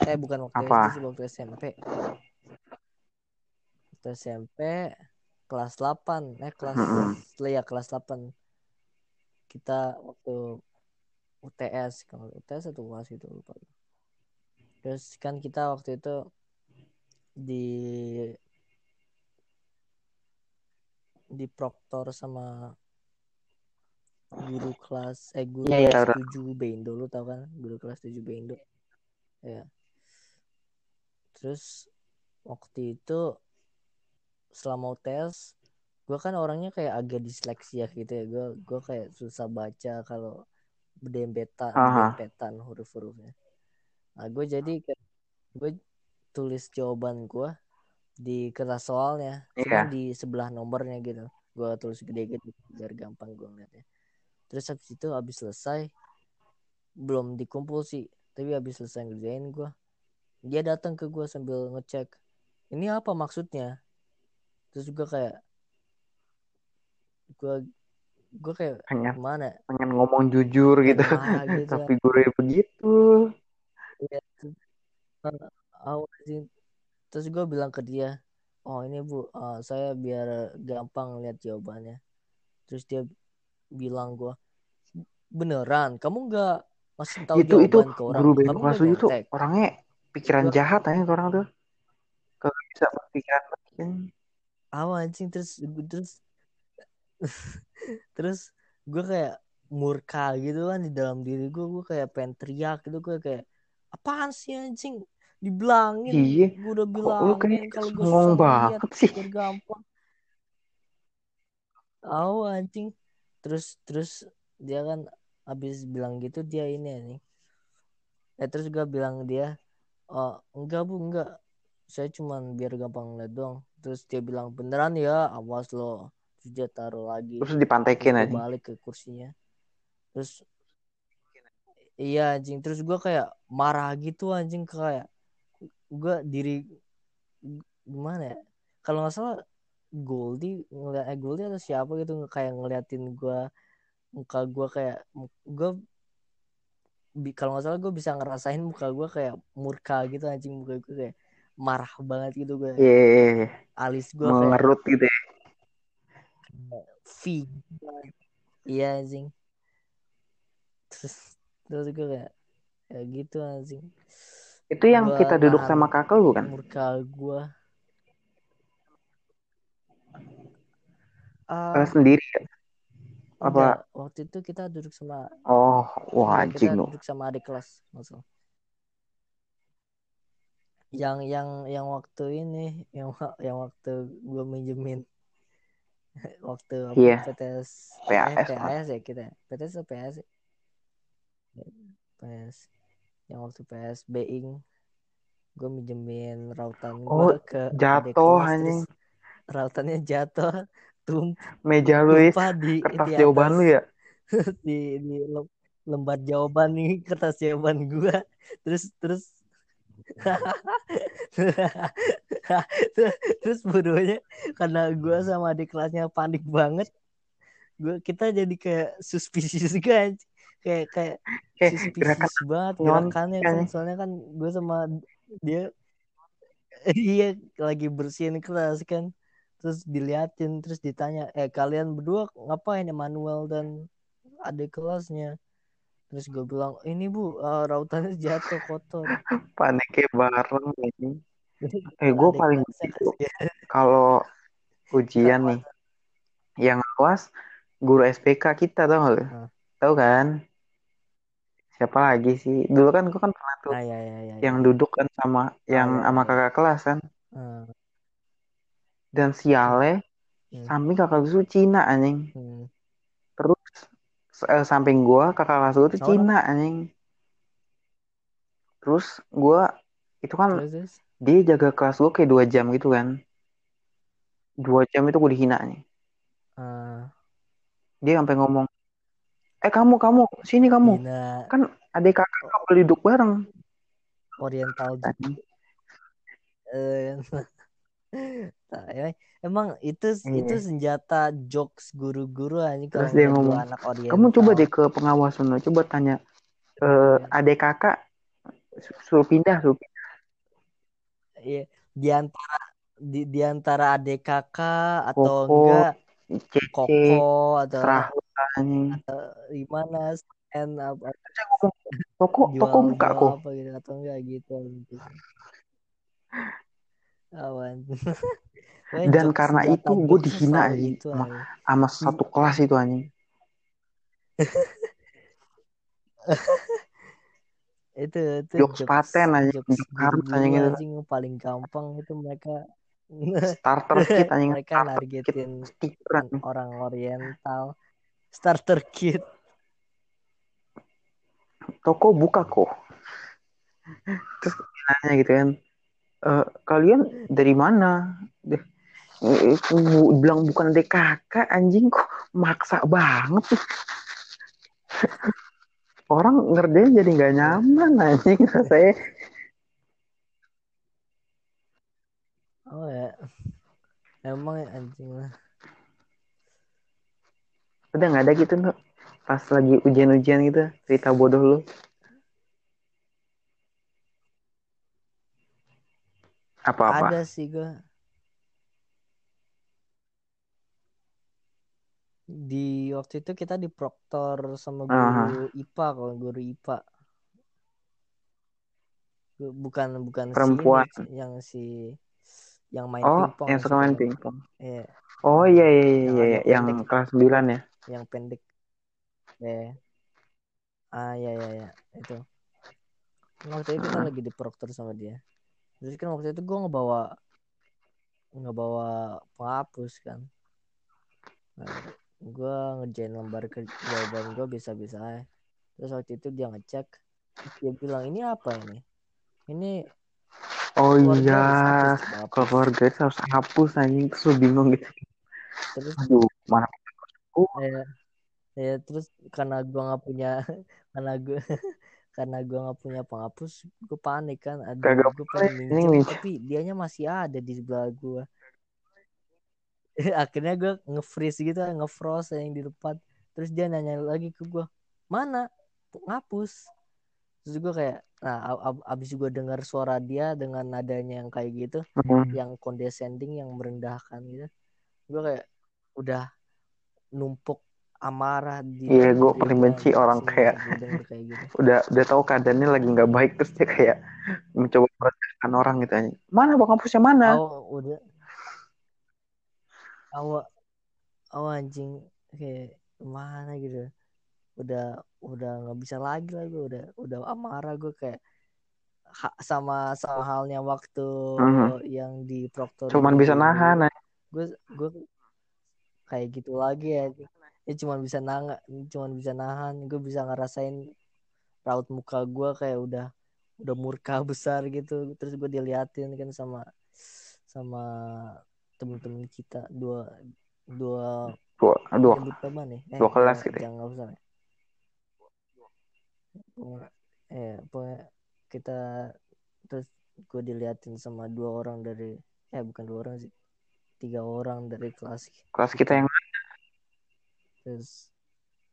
eh bukan waktu Apa? SD sih waktu SMP waktu SMP kelas 8 eh kelas Mm-mm. ya kelas 8 kita waktu UTS kalau UTS atau UAS itu lupa. Terus kan kita waktu itu di di proktor sama guru kelas eh guru iya, kelas 7 Bendo lu tau kan? Guru kelas 7 Bendo ya terus waktu itu selama UTS gue kan orangnya kayak agak disleksia gitu ya. Gue gue kayak susah baca kalau berdempetan berdempetan huruf-hurufnya. Nah gue jadi gue tulis jawaban gue di kertas soalnya. Cuma Iya. di sebelah nomornya gitu. Gue tulis gede-gede biar gampang gue ngeliatnya. Terus habis itu habis selesai belum dikumpul sih. Tapi habis selesai ngerjain gue dia datang ke gue sambil ngecek ini apa maksudnya? Terus gue kayak gue gue kayak pengen gimana? pengen ngomong jujur gitu. Marah gitu kan. tapi guru begitu. Iya, sih. terus gue bilang ke dia oh ini bu uh, saya biar gampang lihat jawabannya. Terus dia bilang gue beneran? Kamu nggak masih tahu itu itu jawaban ke orang? guru kamu nyontek? orangnya pikiran Gua- jahat aja orang tuh. Kalau bisa berpikiran baik. awal anjing terus terus terus gue kayak murka gitu kan di dalam diri gue gue kayak pengen teriak gitu gue kayak apaan sih anjing dibilangin. Iya, gue udah kok lu kalau gue susah banget sih. biar gampang tahu anjing. Terus terus dia kan habis bilang gitu dia ini nih eh terus gue bilang dia oh enggak bu enggak. Saya cuman biar gampang ngeliat doang. Terus dia bilang beneran ya awas lo. Terus dia taruh lagi terus dipantekin aja balik ke kursinya. Terus iya anjing. Terus gue kayak marah gitu anjing kayak gue diri gimana ya? Kalau nggak salah Goldie ngeliat eh, Goldie atau siapa gitu kayak ngeliatin gue muka gue kayak gue kalau nggak salah gue bisa ngerasain muka gue kayak murka gitu anjing. Muka gue kayak marah banget gitu gue Iya, iya, iya. alis gue kayak mengerut gitu ya. V. Iya anjing. Terus terus gue kayak ya gitu anjing itu yang Gua kita duduk sama kakak lu kan murka gue Eh, ah sendiri ya? Apa? waktu itu kita duduk sama oh wah enggak, anjing lu. duduk sama adik kelas maksud yang yang yang waktu ini yang yang waktu gue minjemin. Waktu apa? Iya. PTS PAS, eh, PAS ya kita PTS atau PAS ya? Yang waktu PS Being gue minjemin rautan Oh, gue ke jatuh, anjing. rautannya jatuh tum meja lu di kertas di jawaban lu ya? Di di lem- lembar jawaban nih kertas jawaban gua. Terus terus terus bodohnya karena gua sama adik kelasnya panik banget gua kita jadi kayak suspicious kan kayak kayak kayak gerakan banget gerakannya kan. anjing. soalnya kan gue sama dia iya lagi bersihin kelas kan. Terus diliatin terus ditanya eh kalian berdua ngapain Emmanuel dan adik kelasnya? Terus gue bilang ini bu eh, rautannya jatuh kotor. Paniknya bareng ini. Eh gue paling kalau ujian nih. Yang awas guru SPK kita tau gak Hmm. tahu kan siapa lagi sih? Dulu kan gue kan pernah tuh nah ya ya ya, yang ya. duduk kan sama yang iya, sama iya. kakak kelas kan. Hmm, dan siale Hmm. samping kakak kelas itu Cina anjing. Hmm. terus eh, samping gua kakak kelas gue tuh Oh, Cina anjing. Terus gua itu kan terus dia jaga kelas gue kayak dua jam gitu kan. Dua jam itu gue dihina nih Ah, dia sampai ngomong eh kamu kamu sini kamu Dina kan adik kakak boleh duduk bareng Oriental. Eh, emang- itu Iya. itu senjata jokes guru-guru aja Terus kalau dia ngomong, anak oriental. kamu coba deh ke pengawas lu coba tanya Iya. adik kakak su- suruh pindah suruh pindah. Iya, di antara di, di antara adik kakak atau Koko, enggak Cece koko atau serah lu anjing gimana Sen apa Saya ngomong toko toko jual buka kok apa gitu atau enggak gitu awan. Pokoknya dan karena itu gue dihina selalu anjing. itu sama, sama satu kelas itu anjing. Itu itu Jokes paten anjing, jokes jokes harus guru-guru anjing itu. anjing yang paling gampang itu mereka starter kit anjing. Mereka starter kit nargetin orang oriental starter kit. Toko buka kok. Terus nanya gitu kan "Eh, kalian dari mana? "Eh, bu- bilang bukan kakak anjing kok maksa banget. Orang ngerjain jadi nggak nyaman anjing saya oh ya. Emang ya, anjing lah udah nggak ada gitu Nuk pas lagi ujian-ujian gitu cerita bodoh lu. Apa-apa? Ada sih gue di waktu itu kita di proktor sama guru Aha. IPA kalau guru IPA bukan bukan Perempuan. si yang si yang main oh pingpong yang suka main pingpong Iya, oh iya iya iya Yang iya, agak yang kelas 9 ya yang pendek. Ya. Ah ya ya ya. Itu. Waktu itu kita Hmm. lagi di proktor sama dia. Terus kan waktu itu gue ngebawa ngebawa penghapus kan. Nah, gue ngerjain lembar ke jawaban gue bisa-bisa aja. Terus waktu itu dia ngecek dia bilang ini apa ini? Ini oh iya garis hapus coba hapus. kalau keluar garis harus hapus anjing. Terus bingung gitu. Terus aduh mana ya, ya terus karena gua nggak punya karena gue karena gua nggak punya penghapus gue panik kan. Aduh Kagak gue pengen minjem tapi dianya masih ada di sebelah gua. Akhirnya gue nge-freeze gitu nge-froze yang di depan terus dia nanya lagi ke gua mana? Ngapus terus gue kayak nah ab- ab- abis gue dengar suara dia dengan nadanya yang kayak gitu Hmm. yang condescending yang merendahkan gitu gue kayak udah numpuk amarah di Iya, gue paling benci anjing, orang kayak kayak gitu udah udah tahu keadaannya lagi nggak baik terus dia kayak mencoba merendahkan orang gitu anjing. Mana bang hapusnya mana? awal udah awal awal anjing kayak mana gitu udah udah nggak bisa lagi lah gue udah udah amarah gue kayak ha- sama sama halnya waktu Mhm. yang di proktor Cuman bisa nahan. gue gue kayak gitu lagi ya ya cuman bisa nanga cuman bisa nahan gue bisa ngerasain raut muka gue kayak udah udah murka besar gitu terus gue diliatin kan sama sama temen-temen kita dua dua Dua, dua. apa nih eh dua kelas jangan- gitu ya? jangan nggak usah ya. Pokoknya- eh pokoknya kita terus gue diliatin sama dua orang dari eh bukan dua orang sih tiga orang dari kelas Kelas kita yang terus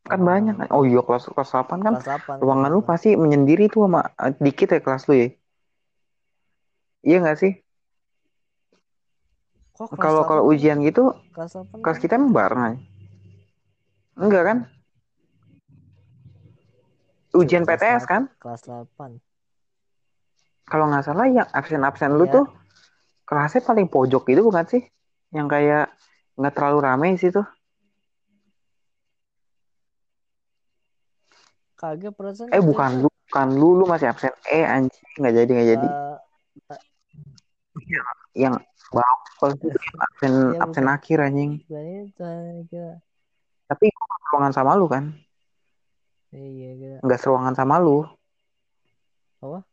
kan banyak. kan? Oh iya kelas kelas 8 kan kelas 8 ruangan lu pasti menyendiri tuh sama eh, dikit ya kelas lu ya. Iya nggak sih? Kalau 8 kalau kan- ujian gitu kelas 8 kelas kan kita emang bareng aja. Enggak kan? Ujian kelas PTS 8 kan? kelas 8 Kalau nggak salah yang absen-absen lu Iya. tuh kelasnya paling pojok gitu bukan sih? Yang kayak nggak terlalu rame sih tuh. kagak perasaan Eh bukan lu, bukan lu, lu masih absen. Eh anjing nggak jadi nggak jadi. eh, Yang bawah kelas itu yang absen Iya, absen bukan. akhir anjing. Tapi gua nggak seruangan sama lu kan? iya kira Nggak seruangan sama lu. apa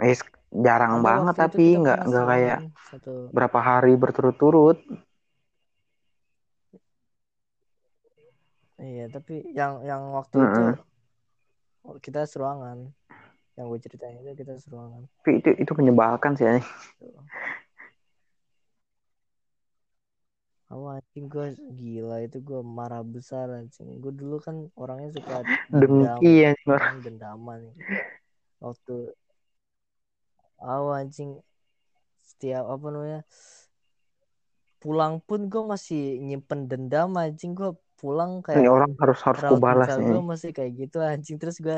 Eh jarang Ada banget itu tapi nggak nggak kayak satu berapa hari berturut-turut. iya tapi yang yang waktu itu Mm-mm. kita seruangan yang gue ceritain itu kita seruangan Tapi itu itu menyebalkan sih anjing. Oh anjing gue gila itu gue marah besar anjing gue dulu kan orangnya suka Dengki anjing orang. orang dendaman waktu oh anjing setiap apa namanya pulang pun gue masih nyimpen dendam anjing gue pulang Ini kayak orang harus harus kubalas nih. gue masih kayak gitu anjing terus gue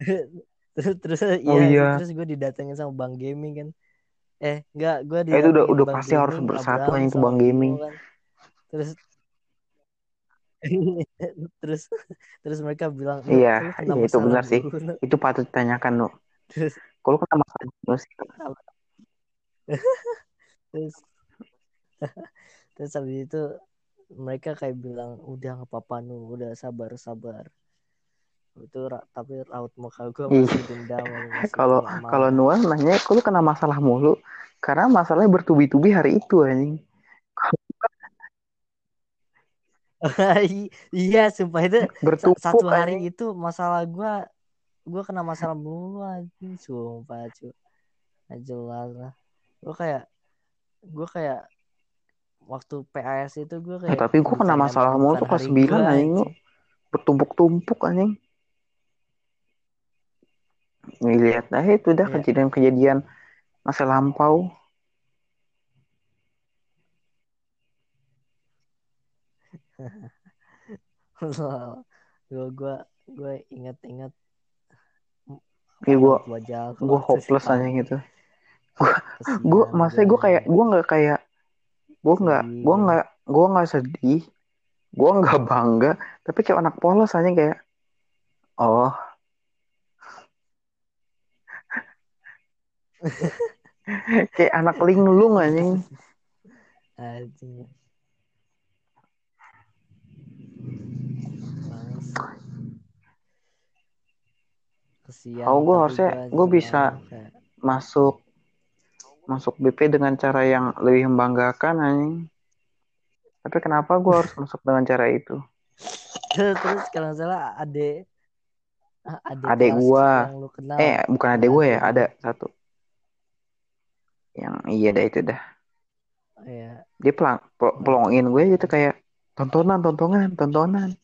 terus terus Oh iya, iya. terus gue didatengin sama bang gaming kan eh enggak gue Eh, itu udah udah Bang pasti harus Gaming, bersatu Abraham anjing tuh sama Bang Gaming. kan. terus terus terus mereka bilang "Lu- Iya, iya, itu benar sih. dulu, Nu." Itu patut ditanyakan, Nu. terus Kalau kata masalah terus terus terus habis itu mereka kayak bilang udah nggak apa-apa nu udah sabar sabar itu tapi raut muka gue Iya. masih dendam kalau kalau. Nuan nanya, kok lu kena masalah mulu? Karena masalahnya bertubi-tubi hari itu anjing. iya sumpah itu Bertumpuk satu hari anjing. itu masalah gue gue kena masalah mulu anjing sumpah cu jelas lah gue kayak gue kayak waktu PAS itu gue Eh, kayak tapi gua kena masalah mulu tuh kelas hari 9 gue anjing lu. Bertumpuk-tumpuk anjing. Lihat aja itu dah Iya. kejadian-kejadian masa lampau. gue gue gue inget-inget Iya, wajah Gue hopeless anjing itu. Kesian Gue maksudnya gue kayak gue nggak kayak gue nggak gue nggak gue nggak sedih. Gue nggak bangga. Tapi kayak anak polos aja kayak oh. Kayak anak linglung anjing. Anjing Males. Kesian Oh, tapi harusnya- gua bisa- kayak- masuk masuk BP dengan cara yang lebih membanggakan anjing. Tapi kenapa gue harus masuk dengan cara itu? Terus kalau salah ade ade lu kenal. Eh bukan ada gue ya Ada. satu. Yang iya dah itu dah. Ya dia pelang pel- pelongin gue gitu kayak tontonan tontonan tontonan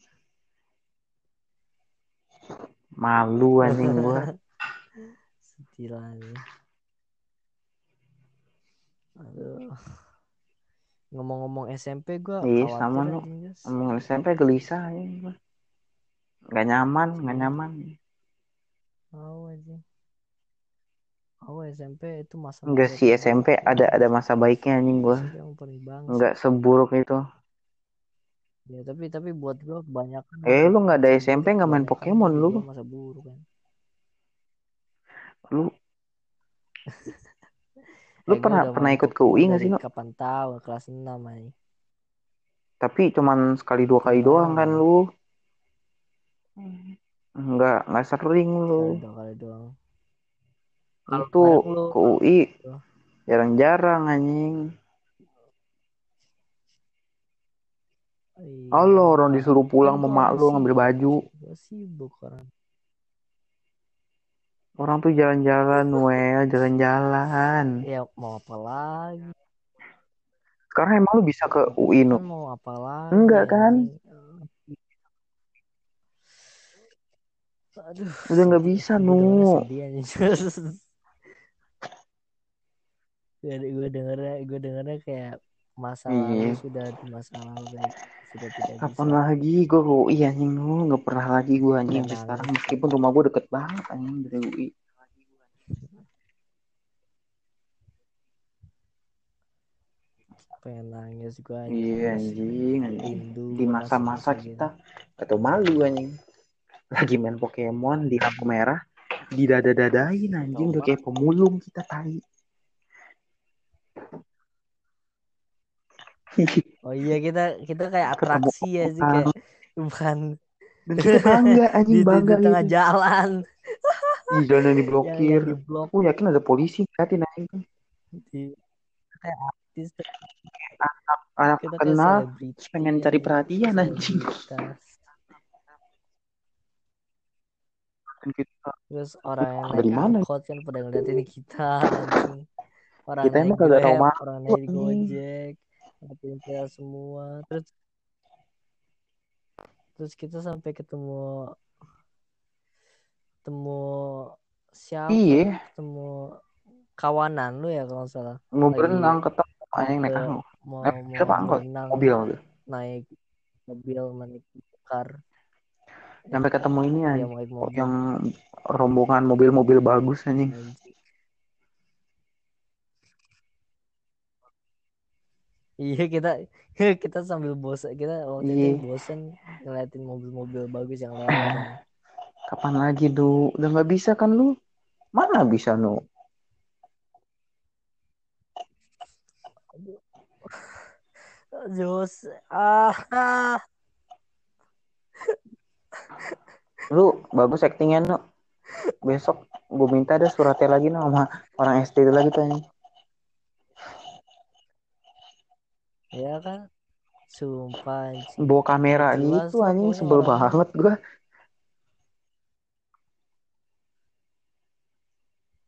malu anjing gue sedih lah aduh. Ngomong-ngomong SMP gua Iya, sama, Jas. ngomong SMP gelisah ya gue nggak nyaman nggak nyaman. Tahu aja. Oh SMP itu masa enggak sih SMP ada ada masa baiknya anjing gue SMP yang paling bangsa. nggak seburuk itu Ya tapi tapi buat gua kebanyakan. Eh, lu nggak ada SMP, nggak main Pokemon, lu? Masa buruk kan. lu Lu Eh, pernah- pernah ikut ke UI nggak sih, Nu? Kapan tahu kelas 6 aja. tapi cuman sekali dua kali doang kan lu nggak nggak sering lu Sekali dua kali doang. Lu, ke UI jarang-jarang anjing Iya, Allah orang disuruh pulang sama mak lu ngambil baju Gua sibuk orang. orang tuh jalan-jalan Noel jalan-jalan Ya mau apa lagi? sekarang emang lu bisa ke UI nu mau apa lagi? Enggak, kan? Aduh. Udah nggak bisa, Nu. gue gue dengernya gue dengernya kayak masa lalu Iya. sudah di masa lalu kayak sudah tidak kapan bisa. lagi gue ke UI anjing. Lu nggak pernah lagi gue anjing sampai sekarang. Meskipun rumah gue deket banget anjing dari UI Pengen nangis gue iya anjing anjing. Di masa-masa kita. atau malu anjing. Lagi main Pokemon di lampu merah di dada-dadain anjing. Udah kayak pemulung kita tai Oh iya kita kita kayak Ketemu atraksi ya sih kayak bukan dan kita bangga di, anjing di, bangga di tengah gitu. jalan. Di jalan yang diblokir. Yang di blok aku yakin ada polisi ngeliatin anjing. Di kayak artis. Anak kita kayak kenal pengen cari anjing. perhatian anjing. Dan kita. Terus orang yang Dari mana? kan pada ngeliatin kita anjing. Orang Kita emang kagak tahu orang naik anjing. gojek ngeliatin kita semua. Terus terus kita sampai ketemu ketemu siapa? Iya. Ketemu kawanan lu ya kalau salah. Mau berenang ketemu. anjing naik ke- angkot. mau Eh, mau siapa? Angkot? berenang mobil naik mobil naik car. Sampai ketemu ini mobil yang rombongan mobil-mobil bagus anjing Iya kita kita sambil bosan kita waktu itu Iya. bosan ngeliatin mobil-mobil bagus yang lewat kan. kapan lagi du udah nggak bisa kan lu mana bisa nu Jos ah, ah. lu bagus actingnya nu besok gue minta ada suratnya lagi nu sama orang SD itu lagi tuh anjing ya kan sumpah anjing. bawa kamera jelas gitu anjing sebel orangnya. banget gua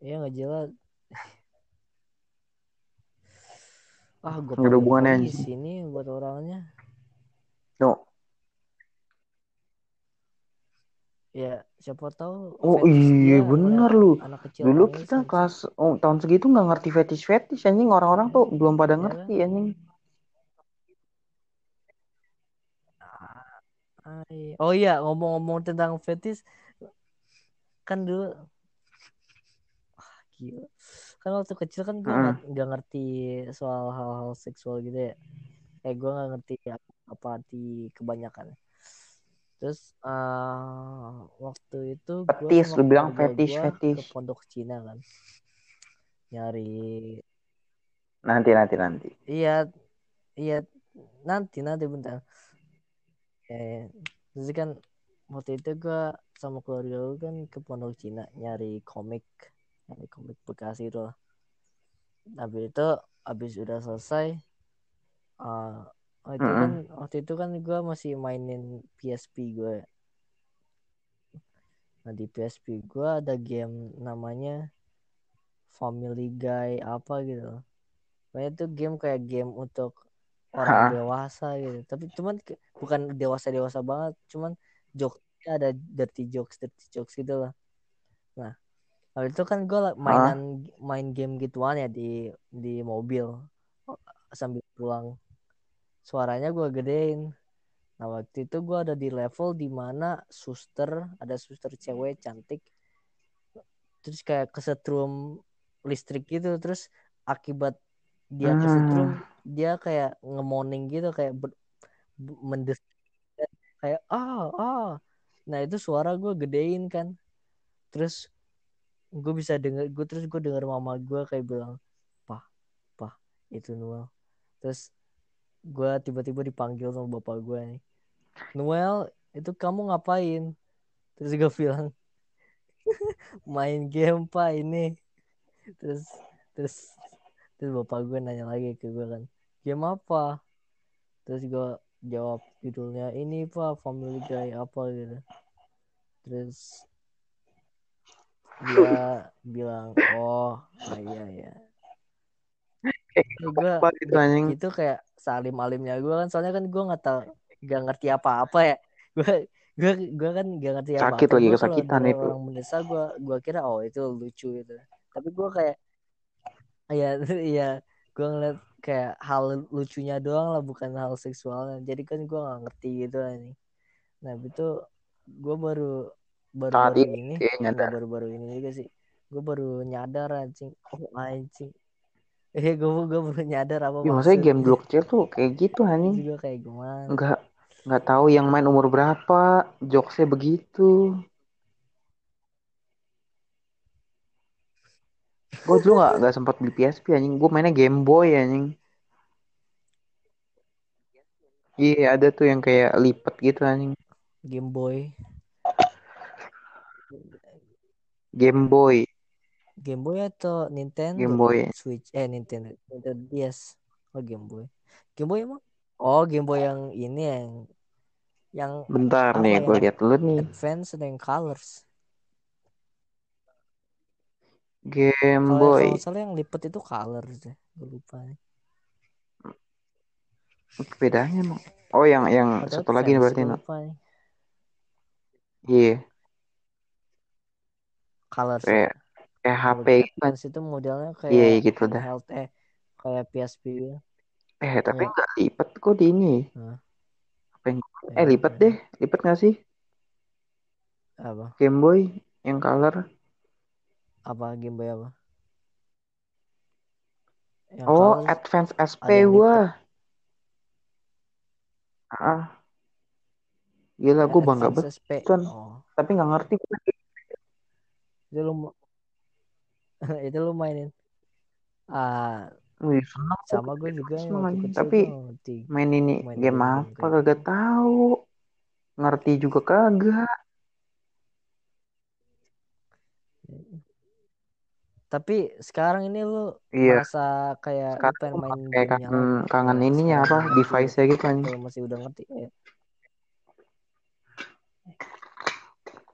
Iya nggak jelas ah gue Nggak ada hubungannya anjing. nih buat orangnya No. ya siapa tahu Oh iya bener ngeliat lu. anak kecil Dulu kita anjing. kelas oh, tahun segitu nggak ngerti fetish fetish anjing orang-orang tuh belum pada Ya ngerti anjing. Ah, iya. oh iya ngomong-ngomong tentang fetish kan dulu ah, gila kan waktu kecil kan gue nggak Heeh. nggak ngerti soal hal-hal seksual gitu ya eh gue nggak ngerti apa, apa arti kebanyakan terus eh, waktu itu gue Fetis, lu bilang fetish gue ke fetish. pondok Cina kan nyari Nanti nanti nanti. iya iya nanti nanti bentar eh jadi kan waktu itu gue sama keluarga gue kan ke pondok Cina nyari komik nyari komik bekas itu lah habis itu habis udah selesai uh, itu Heeh. kan waktu itu kan gue masih mainin PSP gue nah di PSP gue ada game namanya Family Guy apa gitu. Pokoknya itu game kayak game untuk orang Hah. dewasa gitu. Tapi cuman bukan dewasa dewasa banget cuman jokesnya ada dirty jokes dirty jokes gitu lah. Nah habis itu kan gue mainan main game gituan ya di di mobil. Sambil pulang. Suaranya gue gedein. Nah waktu itu gue ada di level di mana suster ada suster cewek cantik. Terus kayak kesetrum listrik gitu. Terus akibat dia Hmm. Dia kayak ngemoning gitu kayak mendes kayak ah ah. Nah itu suara gue gedein kan. Terus gue bisa denger gue terus gue denger mama gue kayak bilang pah pah itu Noel. Terus gue tiba-tiba dipanggil sama bapak gue nih Noel itu kamu ngapain? Terus gue bilang main game pak ini. Terus terus terus bapak gue nanya lagi ke gue kan game apa? Terus gue jawab judulnya ini pak Family Guy apa? Gitu. Terus dia bilang oh ah, iya ya gue gitu itu kayak salim alimnya gue kan soalnya kan gue nggak tahu nggak ngerti apa-apa ya. Gue gue gue kan nggak ngerti apa Sakit apa lagi gue kalau kesakitan itu. orang mendesa gue gue kira oh itu lucu gitu. Tapi gue kayak ya ya gue ngeliat kayak hal lucunya doang lah bukan hal seksualnya. Jadi kan gue nggak ngerti gitu ini. Nah itu gue baru baru baru ini ini kayak nggak nyadar. baru baru ini juga sih. Gue baru nyadar anjing. Oh. Anjing. Eh gue gue baru nyadar apa Ya, maksudnya game maksudnya. dulu kecil tuh kayak gitu anjing. juga kayak gimana. Nggak nggak tahu yang main umur berapa, jokesnya begitu. Gue dulu nggak nggak sempat beli PSP anjing. Gue mainnya Game Boy anjing. Iya ada tuh yang kayak lipet gitu anjing. Game Boy Game Boy, Game Boy atau Nintendo Game Boy. Switch eh Nintendo Nintendo DS oh Game Boy Game Boy emang oh Game Boy yang ini yang yang Bentar nih, yang gue lihat dulu nih. Advance dan yang Colors Game kalau Boy. kalau salah yang lipet itu Colors deh gue lupa Bedanya emang. Oh yang yang atau satu lagi nih berarti Iya, Colors ya. kayak kayak HP. Advance itu modelnya kayak iya, gitu dah. handheld eh kayak PSP gitu. Eh tapi Iya. nggak lipet kok di ini. Hah? Apa yang Ya, eh lipet ya. deh, lipet nggak sih apa Game Boy yang color? Apa Game Boy apa? Yang Oh, Advance SP gua. Ah, gila gue bangga banget. Oh. Tapi nggak ngerti. itu lu itu lu mainin. Ah. Seneng sama gue juga Tapi main ini main game game-game apa kagak tahu. Ngerti juga kagak. Tapi sekarang ini lu Iya, merasa kayak lu sekarang pengen gue main kayak kangen lagi kangen ininya apa masih device-nya gitu kayak masih udah ngerti ya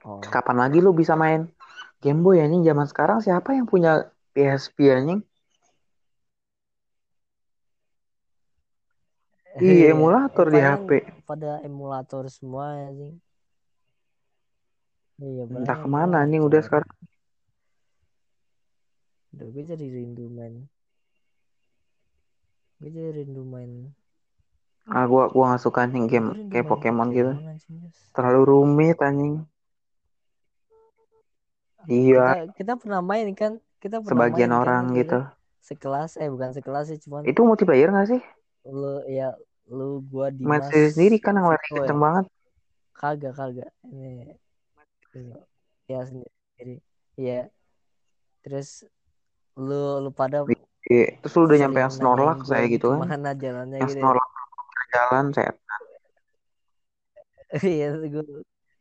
oh Kapan lagi lu bisa main Game Boy anjing zaman sekarang siapa yang punya PSP anjing? Iya, emulator di HP. pada emulator semua anjing. Iya, Entah ke mana anjing emulator. udah sekarang. Udah gue jadi rindu main. Gue jadi rindu main. Ah, gua gua gak suka anjing game rindu kayak main Pokemon gitu. anjing. Terlalu rumit anjing. Iya, Kita kita pernah main kan? Kita pernah sebagian main orang kan itu gitu. kan? Sekelas eh bukan sekelas sih cuman Itu multiplayer gak sih? lu ya lu gua Main Dimas sendiri kan yang lari ya. kenceng banget. Kagak kagak. Ini ini ya sendiri. Iya. Terus lu lu pada Iya, Terus lu udah nyampe yang nanyain saya gitu kan. Ke mana jalannya Yang gitu. ya. Snorlax jalan saya Iya, gue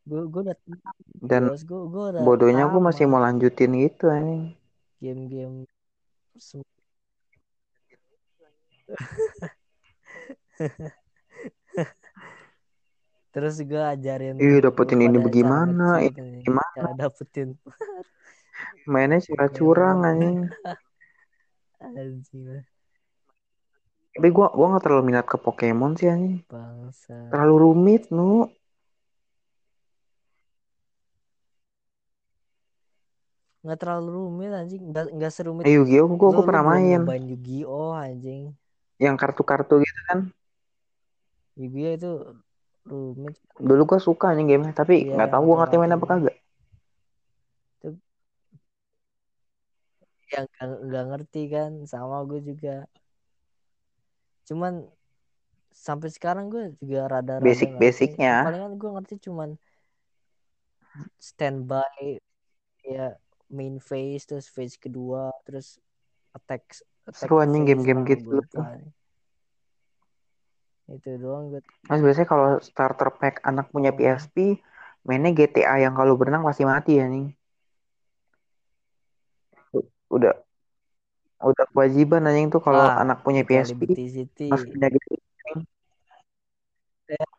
gue gue udah dan Yos, gue gue udah bodohnya gue masih mau lanjutin gitu anjing. game-game Terus gue ajarin Ih, dapetin ini bagaimana, ini gimana. cara dapetin Mainnya cara curang anjing. anjing lah, Tapi gua gua gak terlalu minat ke Pokemon sih anjing. bangsa. Terlalu rumit nu. Nggak terlalu rumit anjing, nggak nggak serumit. Eh, Yu-Gi-Oh gua, Lu, gua lu pernah main. nyobain Yu-Gi-Oh anjing. Yang kartu-kartu gitu kan. Yu-Gi-Oh itu rumit. Dulu gua suka anjing game tapi Iya, nggak yang tahu gua ngerti main apa kagak. Yang nggak ngerti kan sama gue juga cuman sampai sekarang gue juga rada-rada ngerti Basic-basicnya. palingan gue ngerti cuman standby ya main phase terus phase kedua terus attack attack Seru anjing game-game gitu. itu doang gue Mas biasanya kalau starter pack anak punya. PSP mainnya GTA yang kalau berenang pasti mati anjing. Udah udah kewajiban anjing tuh kalau Ah, anak punya PSP pas punya GTA.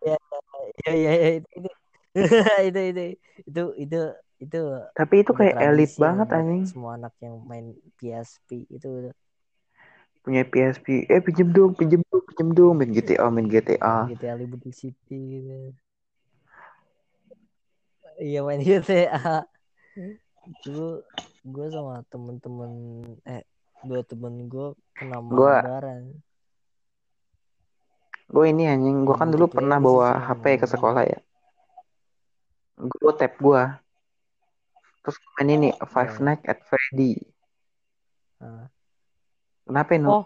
ya ya ya, ya, ya, itu itu itu itu itu itu itu Tapi itu kayak elit banget anjing. semua anak yang main PSP itu Punya PSP, eh pinjem dong, pinjem dong, pinjem dong, main GTA, main GTA. GTA Liberty City gitu. Iya main GTA. Dulu gue sama temen-temen eh dua temen gue kena Gua-. Gue ini anjing, gue kan dulu pernah Multiplayer sih bawa HP ke sekolah ya. Gue tap gue. Terus main ini Five Iya. Nights at Freddy. Nah. Kenapa nu? Oh.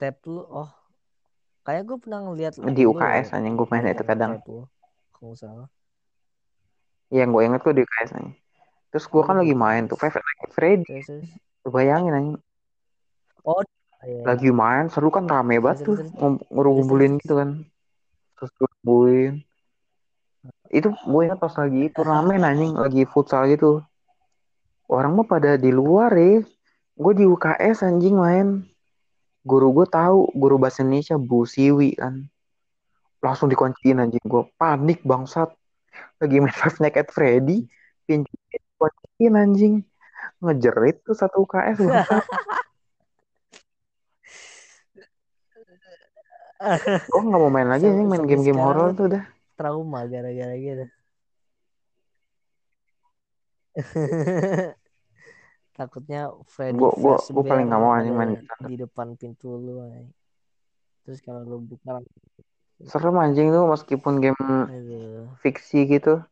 Tap lu oh kayak gue pernah ngeliat Di UKS ya, anjing gue main itu main kadang. tap lu. Kalau nggak salah. Yang gue inget tuh di UKS anjing. Terus gue Oh, kan di lagi UKS. main tuh Five Nights at Freddy. Bayangin anjing. Oh, iya. Lagi main seru kan rame banget tuh. Ngumpulin gitu kan. Terus gue ngumpulin. Itu gue inget pas lagi turnamen anjing. Lagi futsal gitu. Orang mah pada di luar ya. Gue di UKS anjing main. Guru gue tahu guru bahasa Indonesia Bu Siwi kan. Langsung dikunciin anjing gue. Panik bangsat. Lagi main Five Nights at Freddy. Pinjam dikunciin anjing. Ngejerit tuh satu UKS bangsat. Gue nggak mau main lagi anjing main game-game horor lu tuh udah. trauma gara-gara gitu. Takutnya Freddy Gua- gua- gua paling nggak mau anjing main di depan pintu lu. anjing. Terus kalau lu buka Serem anjing tuh meskipun game aduh, fiksi gitu.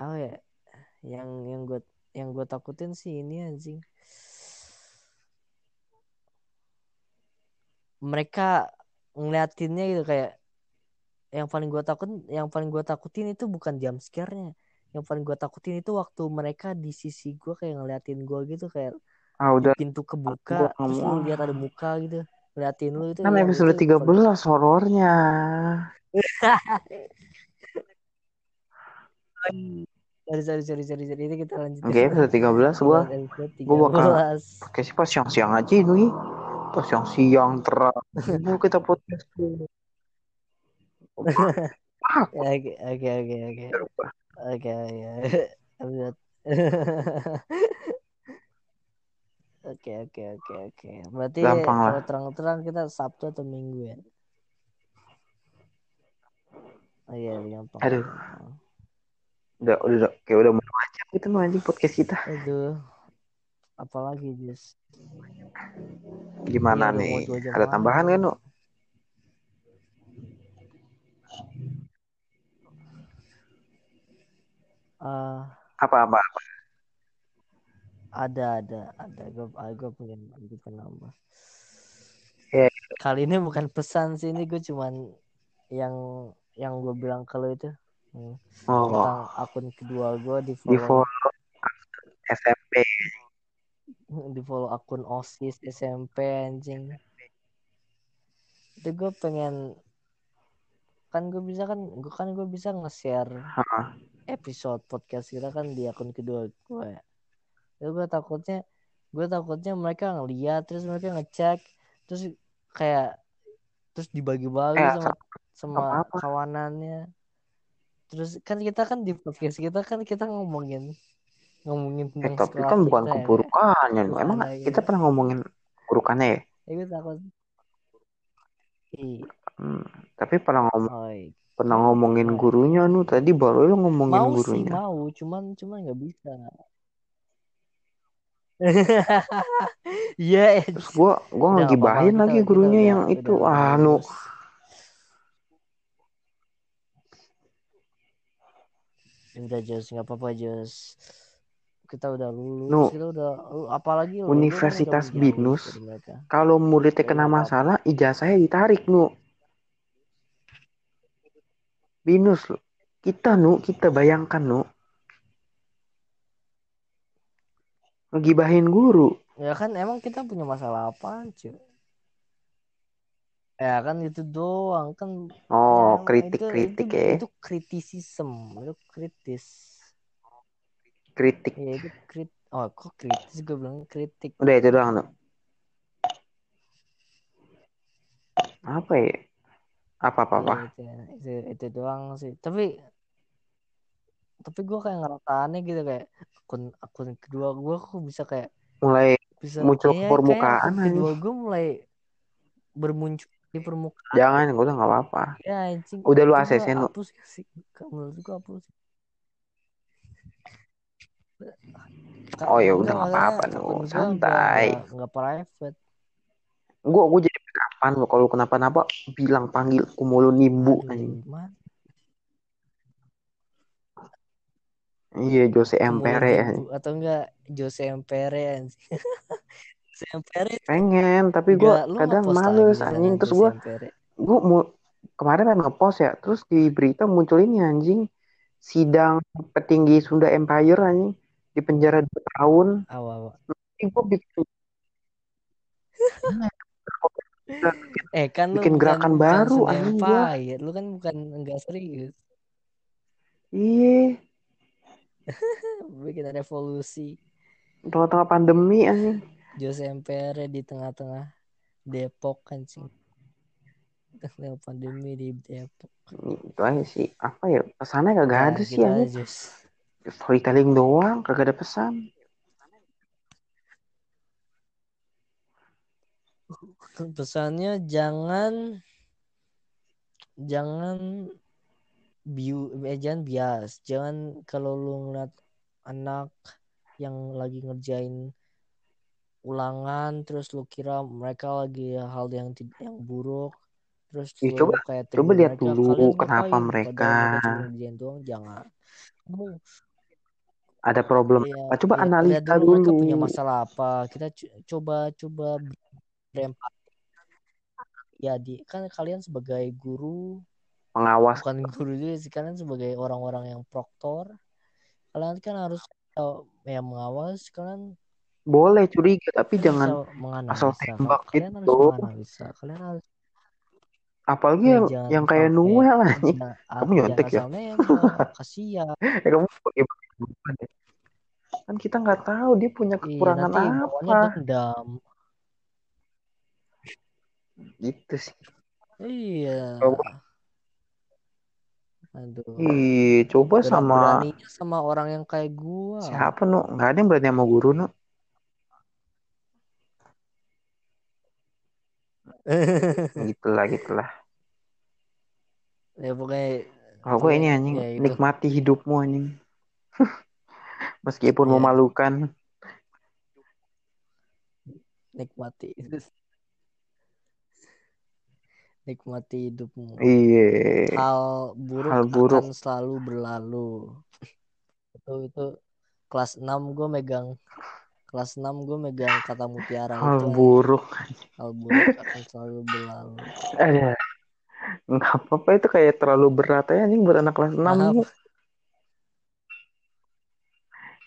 apa ya? Yang yang gue yang gue takutin sih ini anjing. Mereka ngeliatinnya gitu kayak yang paling gue takut yang paling gue takutin itu bukan jump scare-nya yang paling gue takutin itu waktu mereka di sisi gue kayak ngeliatin gue gitu kayak Ah udah. Pintu kebuka terus lu lihat ada muka gitu. Ngeliatin lu itu kan ya, episode itu 13 horornya. sorry sorry sorry sorry sorry. Itu kita lanjutin Oke episode 13 gua. Episode gua bakal 13 pakai sih pas siang-siang aja ini. Pas siang-siang terang. Mau kita podcast Ya, oke oke oke oke. Lupa. oke ya. Oke oke oke oke. Berarti Gampang kalau terang-terang kita Sabtu atau Minggu ya? Oh iya gampang. Aduh. Udah, udah, udah kayak udah mau aja gitu nu anjing podcast kita. Aduh. Apalagi Jus? Gimana Iya, mau nih? Ada tambahan kan, Nu? Ah, Apa-apa? Ada ada ada gue gue pengen gue pengen nambah. Ya. Kali ini bukan pesan sih ini gue cuman yang yang gue bilang kalau itu hmm, Oh, tentang akun kedua gue di di follow follow SMP. di follow akun osis SMP anjing itu gue pengen kan gue bisa kan gue kan gue bisa nge-share episode podcast kita kan di akun kedua gue ya. Gue takutnya gue takutnya mereka ngeliat terus mereka ngecek terus kayak terus dibagi-bagi Eh, sama sama apa-apa. kawanannya terus kan kita kan di podcast kita kan kita ngomongin ngomongin Eh, tentang tapi kan bukan kita ya. keburukannya, Nu. Emang kita pernah ngomongin keburukannya ya? Ya, gue takut iya Hmm, tapi pernah ngomong oh, iya. pernah ngomongin gurunya nu tadi baru lu ngomongin mau sih gurunya mau cuman cuman nggak bisa Iya, terus gua gua Udah, nggak ngegibahin lagi kita- gurunya kita yang udah- itu. udah ah nu lulus. Udah Jos, nggak apa-apa Jos. Kita udah lulus, Nu, kita udah apalagi lo, Universitas udah Binus. mereka. kalau muridnya Ya, kena masalah ijazahnya ditarik nu. Binus lu. Kita nu kita bayangkan nu ngegibahin guru Ya kan emang kita punya masalah apa cuy? Ya kan itu doang kan. oh yang kritik itu, kritik itu, ya Itu kritisism, itu kritis. kritik Ya itu krit. Oh kok kritis gue bilang kritik. udah itu doang nu apa ya apa apa apa Iya, itu, itu itu doang sih tapi tapi gue kayak ngerasa aneh gitu kayak akun akun kedua gue kok bisa kayak mulai bisa muncul ke permukaan kayak kedua gue mulai bermuncul di permukaan. Jangan gue udah nggak apa-apa. Ya anjing. Udah lu ACC, Nu. hapus sih? Menurut gue hapus. Oh, ya udah, nggak apa-apa, gua Santai. nggak- private. Gue gue jadi kapan lo kalau kenapa-napa bilang panggil kumulu nimbu anjing? Iya Jose Empere anjing. atau enggak Jose Empere Jose Empere pengen tapi gue lu kadang males sana anjing. Terus gue gue mau kemarin kan ngepost ya terus di berita muncul ini anjing. Sidang petinggi Sunda Empire anjing. Di penjara dua tahun. Awal ini gue bikin eh kan lu Bikin bukan, gerakan bukan baru, anjing lu kan bukan enggak serius. Iya bikin revolusi. Tengah-tengah pandemi anjing. Jose Empere di tengah-tengah Depok kan sih tengah pandemi di Depok. Itu aja sih. Apa ya pesannya kagak Ya, ada sih gitu aja, storytelling doang kagak ada pesan. Pesannya jangan jangan biu eh, jangan bias jangan kalau lu ngeliat anak yang lagi ngerjain ulangan terus lu kira mereka lagi hal yang yang buruk terus Ya, lu coba- kayak coba lihat mereka, dulu "Kalian kenapa ngapain?" mereka- doang jangan kamu ada problem Iya, apa coba iya, analisa dulu, dulu, mereka punya masalah apa. Kita co- coba coba berempati. Ya di kan kalian sebagai guru, pengawas bukan guru juga sih kalian sebagai orang-orang yang proktor. Kalian kan harus tahu ya mengawas, kalian boleh curiga tapi jangan asal tembak kalian harus gitu. menganalisa. Kalian harus apalagi ya, yang, kayak Noel anjing jangan- Kamu nyontek ya? kasihan. Eh, kamu pakai ya? kan kita nggak tahu dia punya Iya, kekurangan bawahnya apa dendam. gitu sih Iya. Aduh. Ih, coba Berat sama beraninya sama orang yang kayak gua. siapa nu? Nggak ada yang berani sama guru nu. Gitulah, gitulah. ya pokoknya Kalau gue ini anjing ya itu. nikmati hidupmu anjing. Meskipun Iya. memalukan. nikmati nikmati hidupmu Iya. hal buruk, Hal buruk. akan selalu berlalu itu itu kelas 6 gue megang kelas 6 gue megang kata mutiara Hal itu buruk. hal buruk akan selalu berlalu Eh, nggak apa-apa itu kayak terlalu berat ya anjing buat anak kelas 6 Maaf.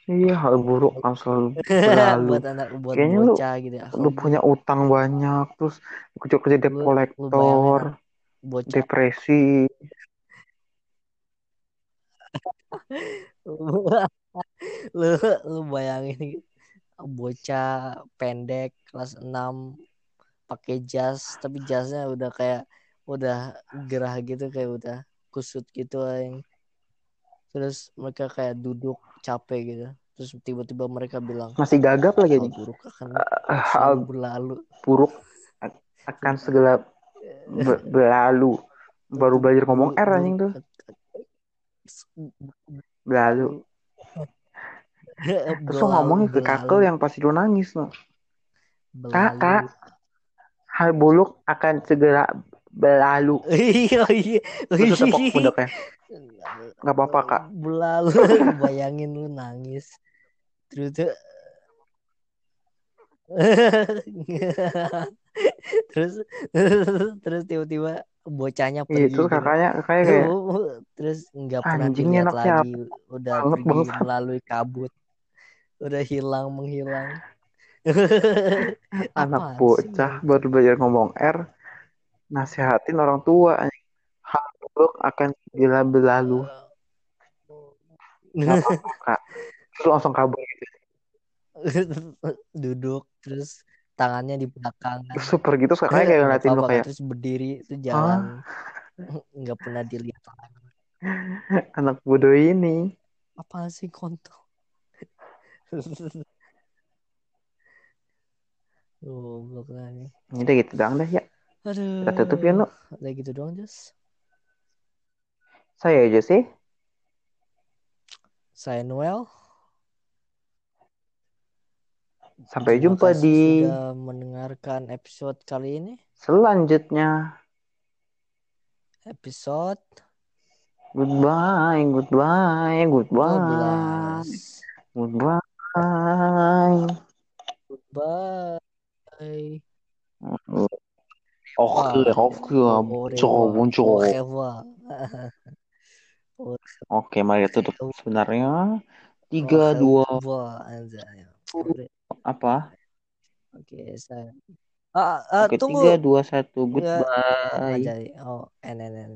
Iya, hal buruk selalu berlalu. buat anak buat Kayaknya lu- bocah gitu ya Lu punya utang banyak, terus kerja-kerja debt Lu- lu collector, bocah depresi. lu lu bayangin gitu. bocah pendek kelas 6 pakai jas tapi jasnya udah kayak udah gerah gitu kayak udah kusut gitu aing. Terus mereka kayak duduk capek gitu terus tiba-tiba mereka bilang Masih gagap lagi anjing. buruk akan selalu Hal berlalu buruk akan segala be- berlalu. Baru belajar ngomong R anjing tuh. Berlalu. Terus ngomongnya ke kakel yang pasti lu nangis no. Kakak. Hal buruk akan segera berlalu. iya iya Terus tepok pundaknya. Nggak apa-apa, Kak. Berlalu bayangin lu nangis. Terus tuh terus terus tiba-tiba bocahnya Iya, pergi gitu. kakaknya kakaknya kayak terus nggak pernah dilihat lagi udah banget, pergi bangsat. melalui kabut udah hilang menghilang anak sih, bocah baru belajar ngomong R nasihatin orang tua hal buruk akan segera berlalu Nggak apa-apa, kak. Terus langsung kabur gitu. Duduk terus tangannya di belakangan terus super gitu kakaknya kayak ngeliatin apa-apa, kayak terus berdiri itu jalan. Nggak pernah dilihat lagi. Anak bodoh ini. Apa sih kontol? Goblok lagi. ini udah gitu doang deh ya Aduh. kita tutup ya nu Udah gitu doang, Jess. saya aja sih Saya Noel. sampai Terima jumpa di sudah mendengarkan episode kali ini. selanjutnya Episode goodbye goodbye goodbye 12. goodbye Bye. Oke, oke, bonjour. Oke, mari tutup sebenarnya. Tiga, dua, apa? Oke, saya. Ah, ah Oke, tunggu. tiga, dua, satu, goodbye. Oh, NNN.